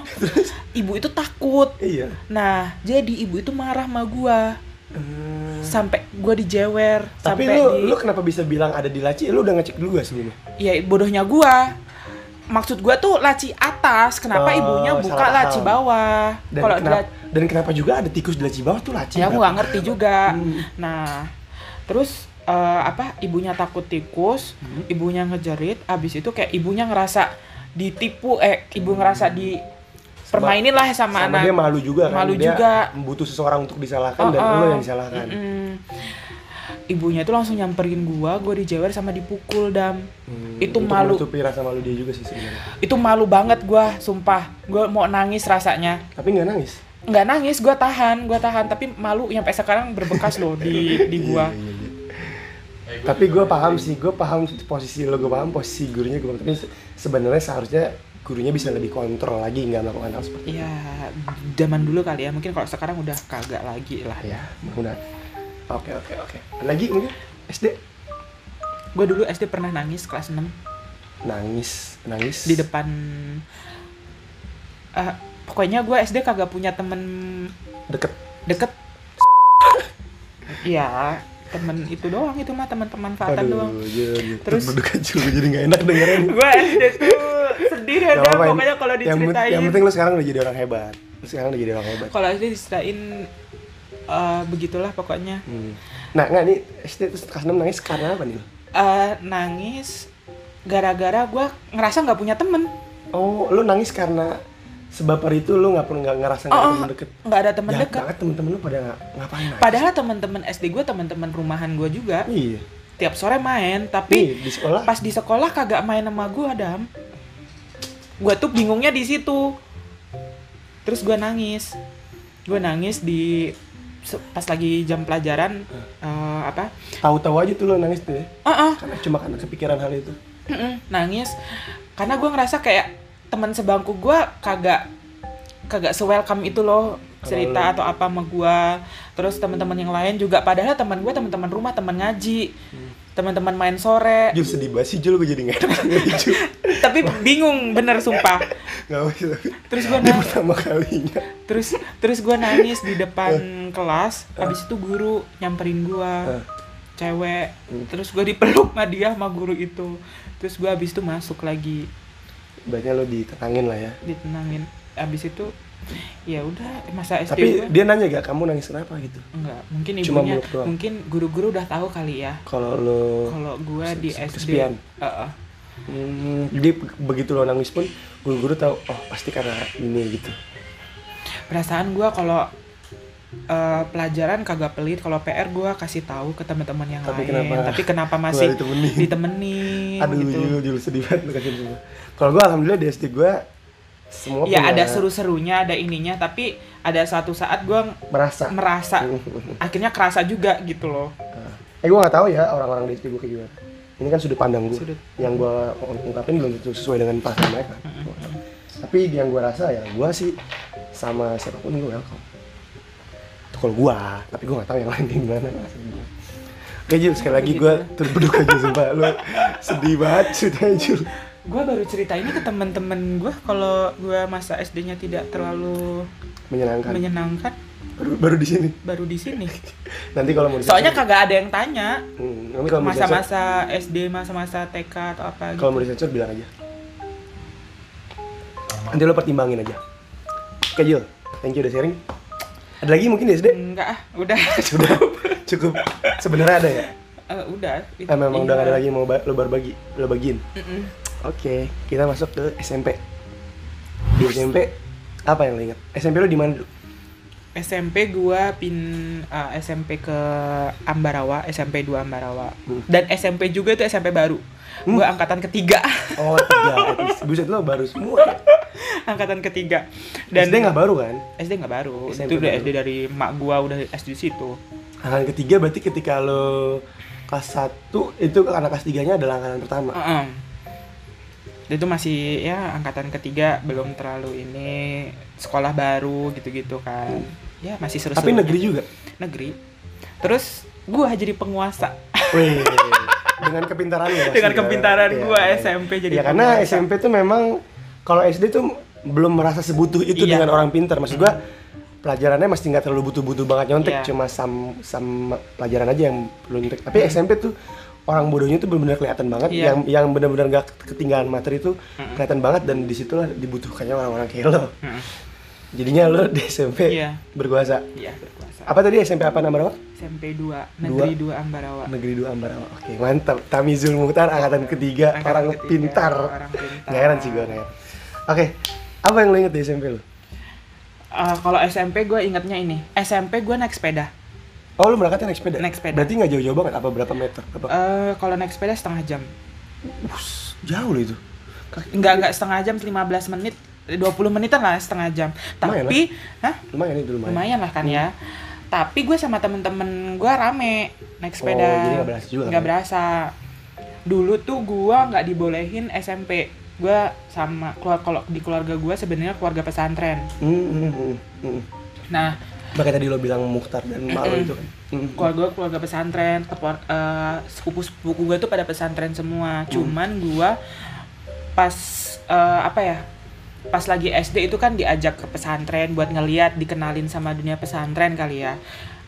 Ibu itu takut.
Iya.
Nah, jadi ibu itu marah sama gua.
Hmm.
Sampai gua dijewer,
Tapi
sampai
lu,
di
lu kenapa bisa bilang ada di laci? Lu udah ngecek dulu gak sebelumnya?
ya bodohnya gua maksud gua tuh laci atas kenapa
Oh,
ibunya buka laci bawah
Dan
kalau
kenapa,
di
dan kenapa juga ada tikus di laci bawah tuh laci?
ya
berapa?
nggak ngerti juga
Hmm.
nah terus eh, apa ibunya takut tikus
Hmm.
ibunya ngejerit abis itu kayak ibunya ngerasa ditipu eh ibu ngerasa di permainin lah sama,
sama
anak.
dia malu juga kan.
Malu
dia
juga.
butuh seseorang untuk disalahkan dan
Oh,
lo
oh.
yang disalahkan.
Mm-mm. ibunya itu langsung nyamperin gua gua dijewer sama dipukul dam.
Hmm,
Itu malu.
menutupi rasa malu dia juga sih sebenarnya.
Itu malu banget gua sumpah. Gua mau nangis rasanya.
Tapi nggak nangis?
Nggak nangis gua tahan gua tahan. Tapi malu sampai sekarang berbekas loh di di gua.
Iya, iya, iya. tapi gue paham sih gue paham posisi lo gue paham posisi gurunya gue paham. Tapi se- sebenarnya seharusnya gurunya bisa lebih kontrol lagi nggak melakukan hal seperti
ya zaman dulu kali ya mungkin kalau sekarang udah kagak lagi lah.
Itu ya mudah oke oke. Oke lagi mungkin? SD
gua dulu SD pernah nangis kelas 6
nangis nangis.
Di depan eh pokoknya gua SD kagak punya temen
deket.
Deket. Iya temen itu doang itu mah teman pemanfaatan doang.
iya, iya.
Terus-
berduka juga gue jadi nggak enak dengerin.
Gue SD tuh sedih ya dah pokoknya kalau
yang, yang
diceritain.
penting lo sekarang udah jadi orang hebat. Sekarang udah jadi orang hebat.
Kalau SD diceritain eh, begitulah pokoknya.
Hmm. nah nggak nih terus kelas 6 nangis karena apa nih?
Eh, nangis gara-gara gue ngerasa nggak punya temen.
Oh lo nangis karena sebaper itu lo nggak pernah nggak ngerasa nggak
Oh,
ada
oh.
temen deket?
nggak ada temen
Jahat
dekat
banget temen-temen lo pada ngapain nangis?
padahal teman-teman SD gue teman-teman rumahan gue juga
iya.
tiap sore main tapi
Nih, di sekolah.
pas di sekolah kagak main sama gue Adam gue tuh bingungnya di situ. Terus gue nangis. Gue nangis di pas lagi jam pelajaran eh, apa?
Tahu-tahu aja tuh lo nangis tuh ya.
Ah, ah,
karena cuma karena kepikiran hal itu.
Nangis. Karena gue ngerasa kayak teman sebangku gue kagak kagak se-welcome itu loh cerita atau apa sama gue terus teman-teman yang lain juga. Padahal teman gue teman-teman rumah teman ngaji teman-teman main sore.
Jul sedih banget sih Jul. Gue jadi nggak enak
tapi bingung bener sumpah.
Mau tapi
terus gue nangis
pertama kalinya.
Terus terus gue nangis di depan kelas. Habis itu guru nyamperin gue
Eh.
cewek.
Hmm.
terus gue dipeluk sama dia sama guru itu. Terus gue habis itu masuk lagi.
Banyak lo ditenangin lah ya?
Ditenangin. Habis itu ya udah masa SD
tapi
gua
dia nanya gak kamu nangis kenapa? gitu.
Enggak mungkin
Cuma
ibunya mungkin guru-guru udah tahu kali ya.
Kalau lo
kalau gue di SD
kesepian.
Heeh.
Hmm, jadi begitu lo nangis pun guru-guru tahu oh pasti karena ini gitu.
Perasaan gue kalau eh, pelajaran kagak pelit kalau PR gue kasih tahu ke teman-teman yang
Tapi
lain.
kenapa
tapi kenapa
Gua
masih
ditemenin?
ditemenin
aduh
gitu.
Jul, Jul sedih banget kalau gue alhamdulillah di SD gue semua
ya
punya
ada seru-serunya ada ininya tapi ada suatu saat gue
merasa.
merasa. Akhirnya kerasa juga gitu loh.
Eh gue gak tahu ya orang-orang di SD gue kayak gimana. Ini kan sudut pandang gue
Sudut.
yang gue ungkapin belum tentu sesuai dengan perasaan mereka. Tapi yang gue rasa ya gue sih sama siapa pun gue welcome. Itu kalau gue tapi gue gak tahu yang lain kayak gimana. Oke Jul, sekali lagi gue turut berduka Jul, sumpah. Lu sedih banget ceritanya Jul
gue baru cerita ini ke teman-teman gue kalau gue masa SD-nya tidak terlalu
Menyenangkan.
menyenangkan.
Baru, baru di sini.
Baru di sini.
Nanti kalau mau
soalnya
disensor-
kagak ada yang tanya.
Hmm, nanti kalau
masa-masa SD masa-masa TK atau apa gitu.
Kalau mau disensor bilang aja. Nanti lo pertimbangin aja. Oke Jul, thank you udah sharing. Ada lagi mungkin di SD?
enggak ah udah.
Sudah. Cukup. Sebenarnya ada ya?
Eh, udah.
Ah, memang udah gak ada lagi mau lo baru bagi lo bagiin.
Mm-mm.
Oke, kita masuk ke SMP. Di SMP apa yang lo ingat? SMP lo di mana dulu?
SMP gua pin eh, SMP ke Ambarawa SMP 2 Ambarawa
Hmm.
dan SMP juga itu SMP baru gua angkatan ketiga
Oh tiga, buset lo baru semua.
angkatan ketiga
Dan SD nggak baru kan?
SD nggak baru
SMP
itu udah
baru.
SD dari mak gua udah SD di situ
Angkatan ketiga berarti ketika lo kelas 1 itu anak kelas tiganya adalah angkatan pertama.
Heeh. Dan itu masih ya angkatan ketiga belum terlalu ini sekolah baru gitu-gitu kan ya masih seru
Tapi negeri juga.
negeri terus gua jadi penguasa
Wih, dengan kepintaran lo. pasti
dengan
ya.
kepintaran
Iya,
gua
iya.
SMP jadi
ya karena
penguasa.
SMP tuh memang kalau SD tuh belum merasa sebutuh itu
Iya.
dengan orang pintar maksud gua pelajarannya masih nggak terlalu butuh-butuh banget nyontek
Iya.
cuma sam sam pelajaran aja yang belum nyontek tapi SMP tuh orang bodohnya tuh benar-benar kelihatan banget
Iya.
yang yang benar-benar nggak ketinggalan materi tuh
Mm-mm.
kelihatan banget dan di situlah dibutuhkannya orang-orang kayak lo
Heeh.
Jadinya lo di SMP
Iya.
berkuasa.
Iya, berkuasa.
Apa tadi SMP apa nama berapa?
SMP 2, Negeri 2 Ambarawa.
Negeri 2 Ambarawa. Oke, mantap. Tamizul Mukhtar angkatan ketiga,
Angkatan
orang
ketiga,
pintar.
orang pintar.
Nggak heran sih gue, nggak. Oke, apa yang lo inget di SMP lo?
Eh, kalau SMP gue ingetnya ini. SMP gue naik sepeda.
Oh, lo berangkatnya naik sepeda?
Naik sepeda.
Berarti nggak jauh-jauh banget, apa berapa meter? Apa?
Eh, kalau naik sepeda setengah jam.
Us, jauh loh itu.
Enggak enggak setengah jam 15 menit 20 menitan lah setengah jam.
Lumayan
Tapi, hah?
Lumayan itu lumayan.
Lumayan lah kan ya. Tapi gue sama temen-temen gue rame naik sepeda.
Oh, jadi nggak berasa juga
Nggak
kan?
berasa. Dulu tuh gue nggak dibolehin SMP. Gue sama keluar kalau di keluarga gue sebenarnya keluarga pesantren.
Hmm, hmm, hmm, hmm.
Nah,
Makanya tadi lo bilang Mukhtar dan Mak lo itu kan. Hmm.
keluarga gue keluarga pesantren, keluar- eh, sepupu-sepupu gue tuh pada pesantren semua. Cuman gue pas eh, apa ya? Pas lagi SD itu kan diajak ke pesantren buat ngeliat, dikenalin sama dunia pesantren kali ya.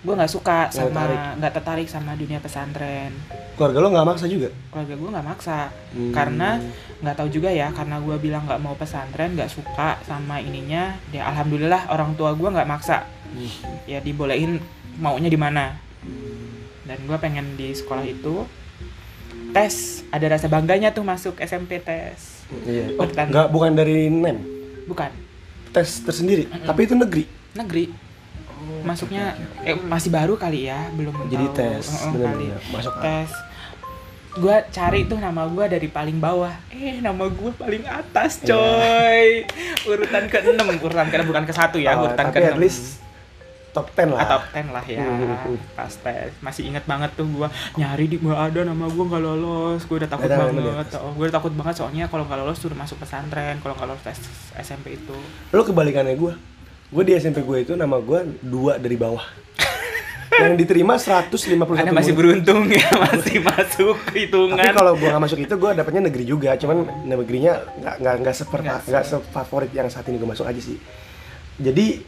Gue nggak suka
Nggak
sama
tertarik.
nggak tertarik sama dunia pesantren.
Keluarga lo nggak maksa juga?
Keluarga gue nggak maksa
Hmm.
karena nggak tahu juga ya karena gue bilang nggak mau pesantren, nggak suka sama ininya. Ya alhamdulillah orang tua gue nggak maksa.
Hmm.
Ya dibolehin maunya di mana. Dan gue pengen di sekolah itu tes ada rasa bangganya tuh masuk SMP tes
Iya. Oh,
Bertan-
nggak bukan dari NEM,
bukan
tes tersendiri, tapi itu negeri.
negeri masuknya eh masih baru kali ya belum
Oh, Jadi
tahu.
tes,
Heeh,
bener-bener.
kali.
Masuk
tes gue cari tuh nama gue dari paling bawah eh nama gue paling atas
Iya.
coy urutan ke 6 urutan ke bukan ke satu ya
Oh,
urutan
tapi
ke
at least top 10 lah.
atau 10 lah ya
Hmm.
pas tes masih inget banget tuh gua nyari di gua ada nama gua nggak lolos gua udah takut
Ada nama di
banget oh, gua udah takut banget soalnya kalau nggak lolos suruh masuk pesantren kalau nggak lolos tes SMP itu
Lo kebalikannya gue. Gue di SMP gue itu nama gue dua dari bawah. yang diterima 151
Anda masih
murid.
beruntung ya masih masuk hitungan
Tapi kalau gue nggak masuk itu, gue dapetnya negeri juga. Cuman negerinya nggak nggak nggak
Nggak
nggak sefavorit yang saat ini gue masuk aja sih. Jadi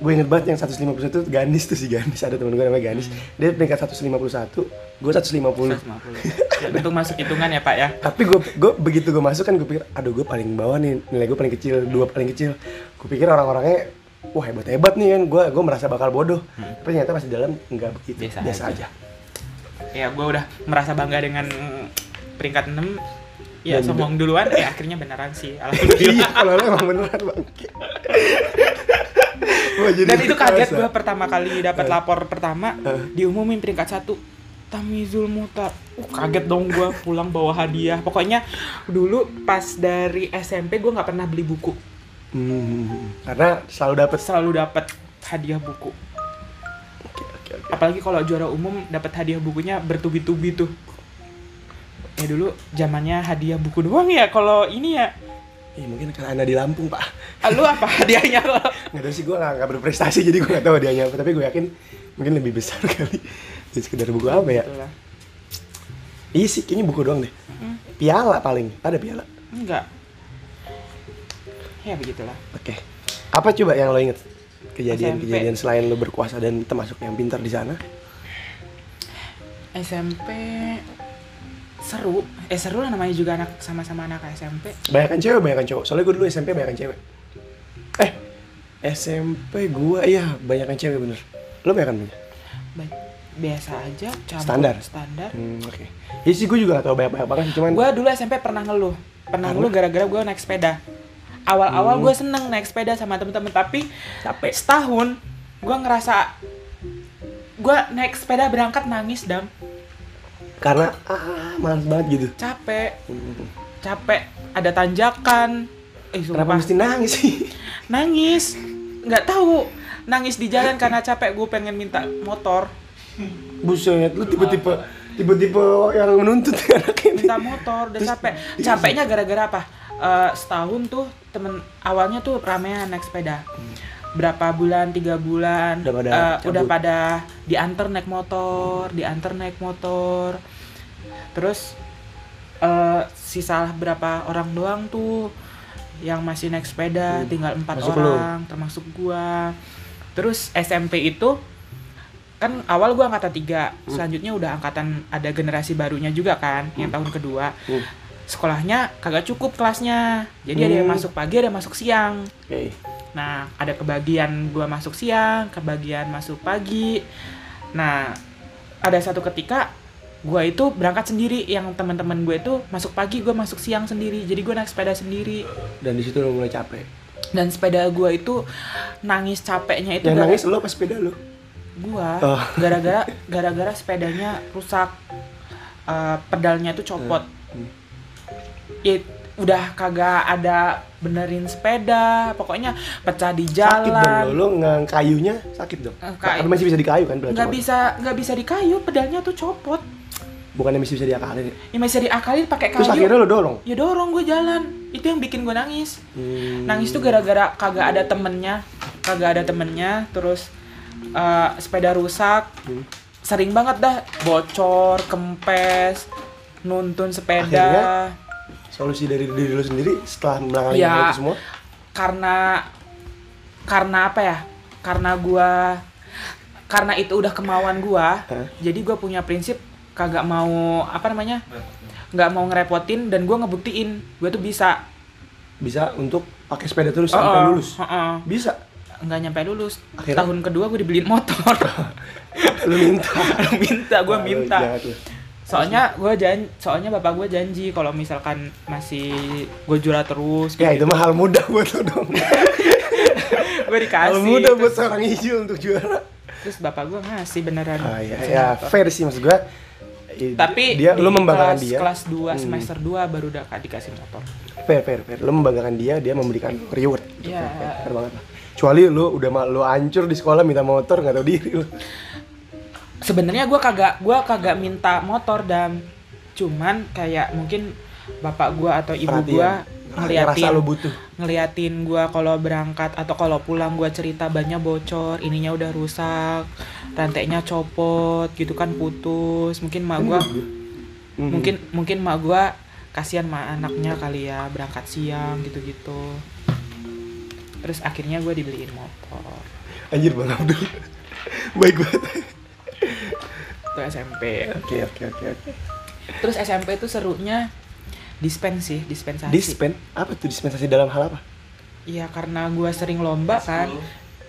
gue inget banget yang 151 itu Ganis tuh si Ganis. Ada temen gue namanya Ganis. Dia peringkat 151 gue 150
150 ya, untuk masuk hitungan ya pak ya?
Tapi gue gue begitu gue masuk kan gue pikir aduh gue paling bawah nih nilai gue paling kecil dua paling kecil. Gue pikir orang-orangnya wah hebat hebat nih kan. Gue gue merasa bakal bodoh. Tapi ternyata pas di dalam nggak begitu.
Biasa
biasa,
aja.
aja.
ya gua udah merasa bangga dengan peringkat 6 ya
Dan
sombong duluan ya akhirnya beneran sih.
Iya
alhamdulillah.
kalau lo emang beneran bang
dan itu kaget gua pertama kali dapat
Eh.
lapor pertama
Eh.
diumumin peringkat satu. Tamizul Muta uh, kaget dong gua pulang bawa hadiah. Pokoknya dulu pas dari SMP gua nggak pernah beli buku.
Hmm, karena selalu dapet.
Selalu dapat hadiah buku.
Oke, oke, oke.
apalagi kalau juara umum dapat hadiah bukunya bertubi-tubi tuh. Ya dulu zamannya hadiah buku doang ya kalau ini ya
Ih, mungkin karena anda di Lampung pak.
Ah, lu apa? Hadiahnya kalau
nggak tahu sih gue nggak berprestasi jadi gue nggak tahu hadiahnya apa tapi gue yakin mungkin lebih besar kali. Dari sekedar buku apa ya?
Itulah.
iya sih kayaknya buku doang deh. Piala paling. Ada piala?
Enggak. Ya begitulah.
Oke. Apa coba yang lo inget kejadian-kejadian selain lo berkuasa dan termasuk yang pintar di sana?
SMP seru eh seru lah namanya juga anak sama-sama anak SMP
Banyakan cewek, banyakan cowok. Soalnya gue dulu SMP banyakan cewek. Eh, SMP gue iya banyakan cewek bener. Lo banyakan banyak?
Ba- biasa aja campur
Standar?
standar
Hmm, oke. Iya sih gue juga gak tau banyak-banyak banget, cuman
gue dulu SMP pernah ngeluh pernah ngeluh gara-gara gue naik sepeda awal-awal
Hmm.
gue seneng naik sepeda sama temen-temen tapi
capek.
setahun gue ngerasa gue naik sepeda berangkat nangis dam
Karena ah, males banget gitu.
capek.
Hmm.
capek ada tanjakan. Eh
Kenapa
sumpah
mesti nangis sih?
nangis. Nggak tahu. Nangis di jalan karena capek. Gue pengen minta motor.
Buset, lu tipe-tipe tipe-tipe yang menuntut
minta motor udah
Terus-
capek. capeknya gara-gara apa? Eh, setahun tuh temen awalnya tuh ramean naik sepeda berapa bulan tiga bulan
Udah pada cabut.
udah pada diantar naik motor diantar naik motor terus eh sisa berapa orang doang tuh yang masih naik sepeda
Hmm.
tinggal empat
lu.
orang termasuk gua terus SMP itu kan awal gua angkatan tiga
Hmm.
selanjutnya udah angkatan ada generasi barunya juga kan yang tahun kedua
Hmm.
Sekolahnya kagak cukup kelasnya jadi ada yang
Hmm.
masuk pagi ada yang masuk siang
Oke.
Nah, ada kebagian gua masuk siang, kebagian masuk pagi. Nah, ada satu ketika gua itu berangkat sendiri, yang teman-teman gue itu masuk pagi, gua masuk siang sendiri. Jadi gua naik sepeda sendiri.
Dan di situ lo mulai capek.
Dan sepeda gua itu nangis capeknya itu
Yang
gara-
nangis lo apa sepeda lo?
gua
Oh.
gara-gara gara-gara sepedanya rusak. Eh, pedalnya itu copot.
Hmm.
It, udah kagak ada benerin sepeda, pokoknya pecah di
Sakit dong
jalan.
lo, lo kayunya sakit dong.
Kayu.
Masih bisa dikayu kan?
nggak bisa nggak bisa dikayu pedalnya tuh copot
Bukannya masih bisa diakalin ya?
ya masih diakalin pakai kayu
Terus akhirnya lo dorong?
ya dorong gue jalan itu yang bikin gue nangis
Hmm.
nangis tuh gara-gara kagak ada temennya kagak ada temennya terus eh, sepeda rusak
Hmm.
sering banget dah bocor kempes nuntun sepeda
Akhirnya? Solusi dari diri lo sendiri setelah menangani
Ya.
itu semua?
karena karena apa ya karena gua karena itu udah kemauan gua
Hah?
jadi gua punya prinsip kagak mau apa namanya nggak mau ngerepotin dan gua ngebuktiin gua tuh bisa
Bisa untuk pakai sepeda terus
Oh,
sampai
oh,
lulus?
oh, oh.
Bisa?
nggak nyampe lulus
Akhirnya?
tahun kedua gue dibeliin motor
Lo minta?
minta gue minta. Soalnya gue jan soalnya bapak gue janji kalau misalkan masih gue juara terus
Ya itu mah hal mudah buat lo dong.
gue dikasih
Hal mudah buat
terus,
seorang hijau untuk juara.
terus bapak gue ngasih beneran
Ah ya, ya fair sih maksud gua. I-
tapi
dia
di
lo membanggakan
kelas,
dia.
kelas 2
Hmm.
semester 2 baru udah dikasih motor
Fair, fair, fair. Lo membanggakan dia, dia memberikan reward.
Iya.
Fair, fair, fair banget lah. Kecuali lo udah lo hancur di sekolah minta motor nggak tahu diri lo.
Sebenarnya gue kagak gua kagak minta motor dan cuman kayak mungkin bapak gue atau ibu gue ngeliatin
lo butuh.
ngeliatin gue kalau berangkat atau kalau pulang gue cerita banyak bocor ininya udah rusak rantainya copot gitu kan putus mungkin mak gue
Mhm.
mungkin mungkin mak gue kasihan ma anaknya kali ya berangkat siang gitu-gitu terus akhirnya gue dibeliin motor
Anjir bang Abdul. Baik banget.
Itu SMP
Oke, oke, oke, oke.
terus SMP itu serunya dispen sih dispensasi
Dispen? Apa tuh dispensasi dalam hal apa?
Iya karena gue sering lomba kan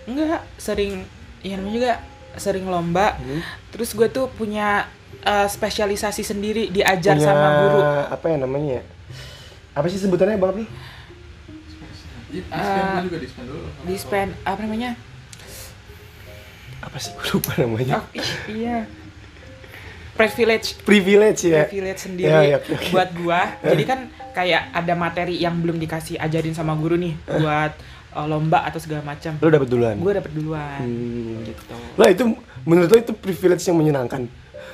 enggak sering ya namanya juga sering lomba
Hmm.
terus gue tuh punya eh, spesialisasi sendiri diajar
Punya
sama guru
apa ya namanya? ya? Apa sih sebutannya bang?
Dispen juga dispen dulu.
dispen apa namanya
Apa sih? Gue lupa namanya.
oh, iya privilege
Privilege ya.
privilege sendiri
Ya, ya, oke.
buat gua jadi kan kayak ada materi yang belum dikasih ajarin sama guru nih buat eh, lomba atau segala macam
Lo dapet duluan.
gue dapet duluan
Hmm.
gitu
Lah itu menurut lo itu privilege yang menyenangkan.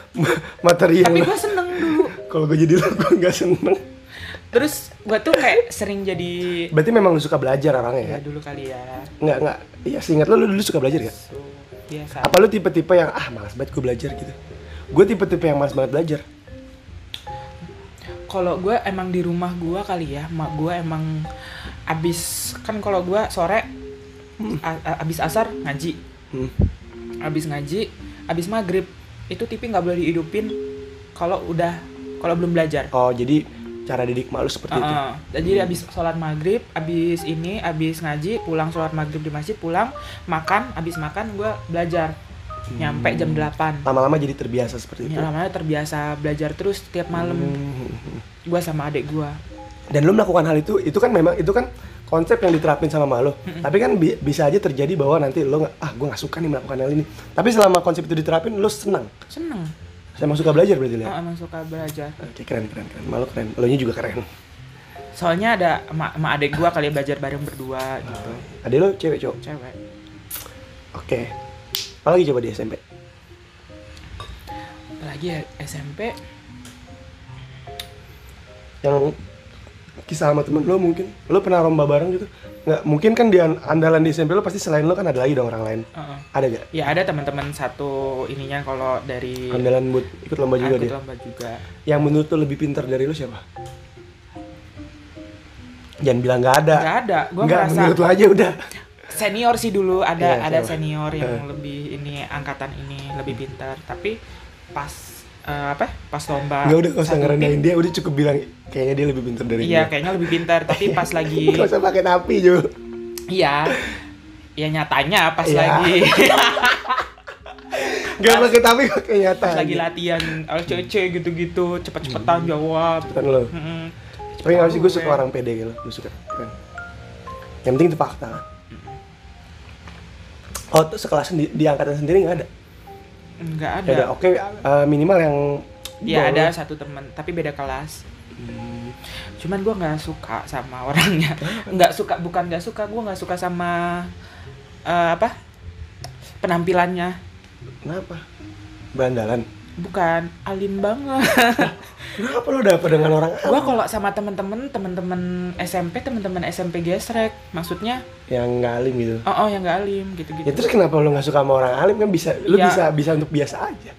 Materi yang
tapi gue seneng dulu
kalau gue jadi lo gue nggak seneng.
terus gue tuh kayak sering jadi
Berarti memang lu suka belajar orangnya
ya
ya?
dulu kali ya
Nggak nggak. Iya seingat lo lu dulu suka belajar gak?
so, biasa
Apa lu tipe-tipe yang ah malas banget gue belajar gitu? Gue tipe-tipe yang malas banget belajar.
kalau gue emang di rumah gue kali ya mak gue emang abis kan kalau gue sore a- abis asar ngaji
Hmm.
abis ngaji abis maghrib itu TV nggak boleh dihidupin kalau udah kalau belum belajar
Oh jadi cara didik malu seperti itu.
Heeh. jadi abis sholat maghrib abis ini abis ngaji pulang sholat maghrib di masjid pulang makan abis makan gue belajar nyampe jam 8
Lama-lama jadi terbiasa seperti itu.
Ya, namanya terbiasa belajar terus tiap malam
Hmm.
gue sama adik gue
Dan lu melakukan hal itu, itu kan memang itu kan konsep yang diterapin sama malu. Tapi kan bi- bisa aja terjadi bahwa nanti lo ah gue nggak suka nih melakukan hal ini. Tapi selama konsep itu diterapin, lo senang.
seneng
Saya suka belajar berarti
oh,
ya.
emang suka belajar
Oke keren keren keren. Malu keren. Lo juga keren.
soalnya ada sama, sama adik gue kali belajar bareng berdua gitu
Ada lo cewek cowok.
cewek
Oke. Apalagi coba di SMP.
apalagi ya SMP
Yang kisah sama temen lo mungkin. Lo pernah lomba bareng gitu? Nggak, mungkin kan di an- andalan di SMP lo pasti selain lo kan ada lagi dong orang lain.
Heeh.
Ada gak?
ya ada teman-teman satu ininya kalau dari
Andalan buat ikut lomba juga
ikut
dia.
lomba juga
Yang menurut lo lebih pintar dari lo siapa? Jangan bilang nggak ada.
nggak ada gue
Nggak,
merasa
menurut lo aja udah.
senior sih dulu ada
Iya,
ada senior yang
Eh.
lebih ini angkatan ini lebih pintar tapi pas eh, apa pas lomba
Nggak udah gak usah ngerendahin dia, udah cukup bilang kayaknya dia lebih pintar dari
iya
gue.
kayaknya lebih pintar tapi pas lagi
Gak usah pakai napi Jo.
iya ya nyatanya pas
Iya.
lagi
Gak pakai tapi pakai nyata.
pas lagi latihan LCC gitu-gitu cepet-cepetan jawab
Cepetan lo.
Mm-mm.
Tapi gak sih gue suka orang pede gitu, gue suka. Keren. Yang penting itu fakta. kan. Oh, tuh sekelas di, di angkatan sendiri nggak ada.
Nggak
Ya
ada.
oke eh, minimal yang di
ya ada satu teman tapi beda kelas.
Hmm,
cuman gua nggak suka sama orangnya. Nggak suka bukan nggak suka gua nggak suka sama eh, apa? Penampilannya.
Kenapa? Bandalan.
Bukan alim banget
Kenapa lo dapet dengan orang
gua kalau sama temen-temen temen-temen SMP temen-temen SMP gesrek maksudnya
yang nggak alim gitu?
oh, oh yang nggak alim gitu-gitu
Ya terus kenapa lo nggak suka sama orang alim kan bisa, lo
Ya.
bisa bisa untuk biasa aja.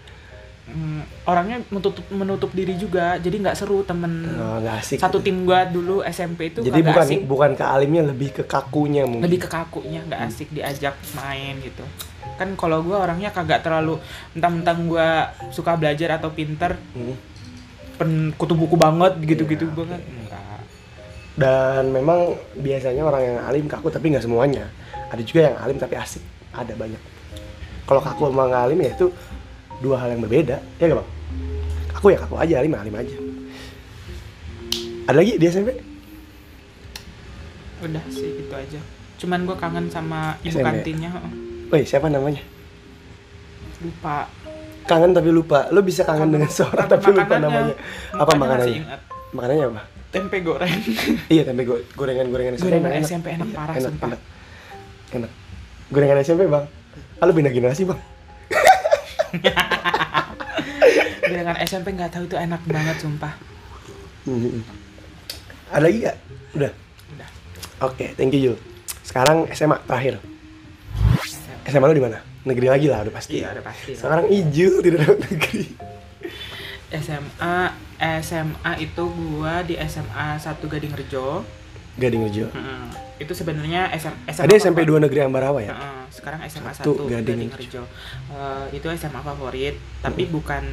Hmm, orangnya menutup menutup diri juga jadi nggak seru temen
Oh, asik.
satu
gitu.
tim gua dulu SMP itu
Jadi bukan
asik
bukan ke alimnya lebih ke kakunya mungkin.
lebih ke kakunya nggak asik diajak main gitu kan kalau gua orangnya kagak terlalu mentang-mentang gua suka belajar atau pinter
Hmm.
pen kutu buku banget gitu-gitu
Iya,
banget enggak
Dan memang biasanya orang yang alim kaku tapi nggak semuanya. Ada juga yang alim tapi asik. Ada banyak. Kalau kaku sama alim ya itu dua hal yang berbeda. Ya gak bang? Kaku ya kaku aja, alim ya alim aja. Ada lagi di SMP?
udah sih gitu aja cuman gua kangen sama ibu
SMP.
kantinnya.
Woi siapa namanya?
lupa
Kangen tapi lupa. Lo bisa kangen dengan seorang tapi lupa namanya. Apa makanannya? Makanannya apa?
tempe goreng
Iya tempe go- gorengan-gorengan SMP.
Gorengan SMP enak
Iya,
parah,
enak,
sumpah.
Enak. enak. Gorengan SMP bang. Ah, lo beda generasi bang.
Dengan SMP nggak tahu itu enak banget sumpah
Hmm. Ada lagi gak? Udah.
udah
Oke, thank you Jul. Sekarang SMA terakhir. SMA lo di mana? Negeri lagi lah udah pasti.
iya udah pasti.
Sekarang Ijul tidak dapat negeri.
SMA SMA itu gua di SMA 1 Gading Rejo
Gading Rejo.
Mm-mm. itu sebenarnya SM, SMA
Ada SMP
favorit.
2 negeri Ambarawa ya?
Heeh, sekarang SMA 1
Satu,
Gading,
Gading
Rejo. Eh, itu SMA favorit, tapi bukan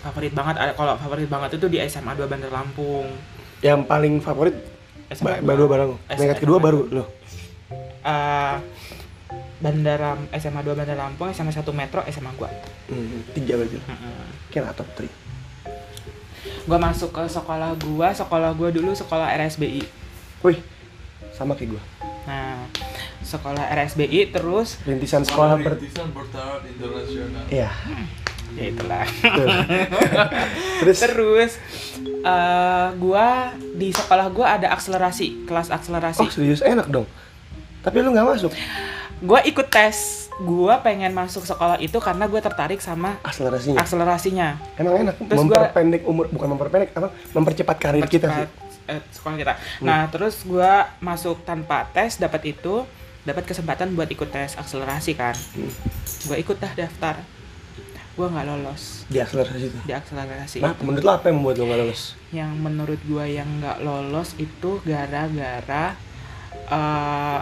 favorit banget. Kalau favorit banget itu di SMA 2 Bandar Lampung.
Yang paling favorit
SMA
ba- baru bareng.
SMA
Peringkat kedua baru lo.
Eh, Bandara SMA 2 Bandar Lampung, SMA 1 Metro, SMA gua.
Hmm, tiga berarti.
Heeh.
Kira top 3.
Gua masuk ke sekolah gua, sekolah gua dulu sekolah RSBI.
Wih, sama kayak gua.
Nah, sekolah RSBI terus
Rintisan sekolah ber...
Rintisan bertahap internasional.
Iya,
ya itulah.
Terus,
Terus eh gua di sekolah gua ada akselerasi, kelas akselerasi.
oh serius enak dong. Tapi lu nggak masuk
Gua ikut tes. Gua pengen masuk sekolah itu karena gua tertarik sama
akselerasinya.
akselerasinya.
Emang enak,
Terus gua-
memperpendek umur, bukan memperpendek, apa? Mempercepat karir kita sih.
Eh, sekolah kita. Nah, terus gua masuk tanpa tes, dapat itu, dapat kesempatan buat ikut tes akselerasi kan.
Hmm.
Gua ikut dah daftar. Gua nggak lolos
Di akselerasi itu.
di akselerasi
Nah,
itu.
menurut lo apa yang membuat lo nggak lulus?
Yang menurut gua yang nggak lolos itu gara-gara eh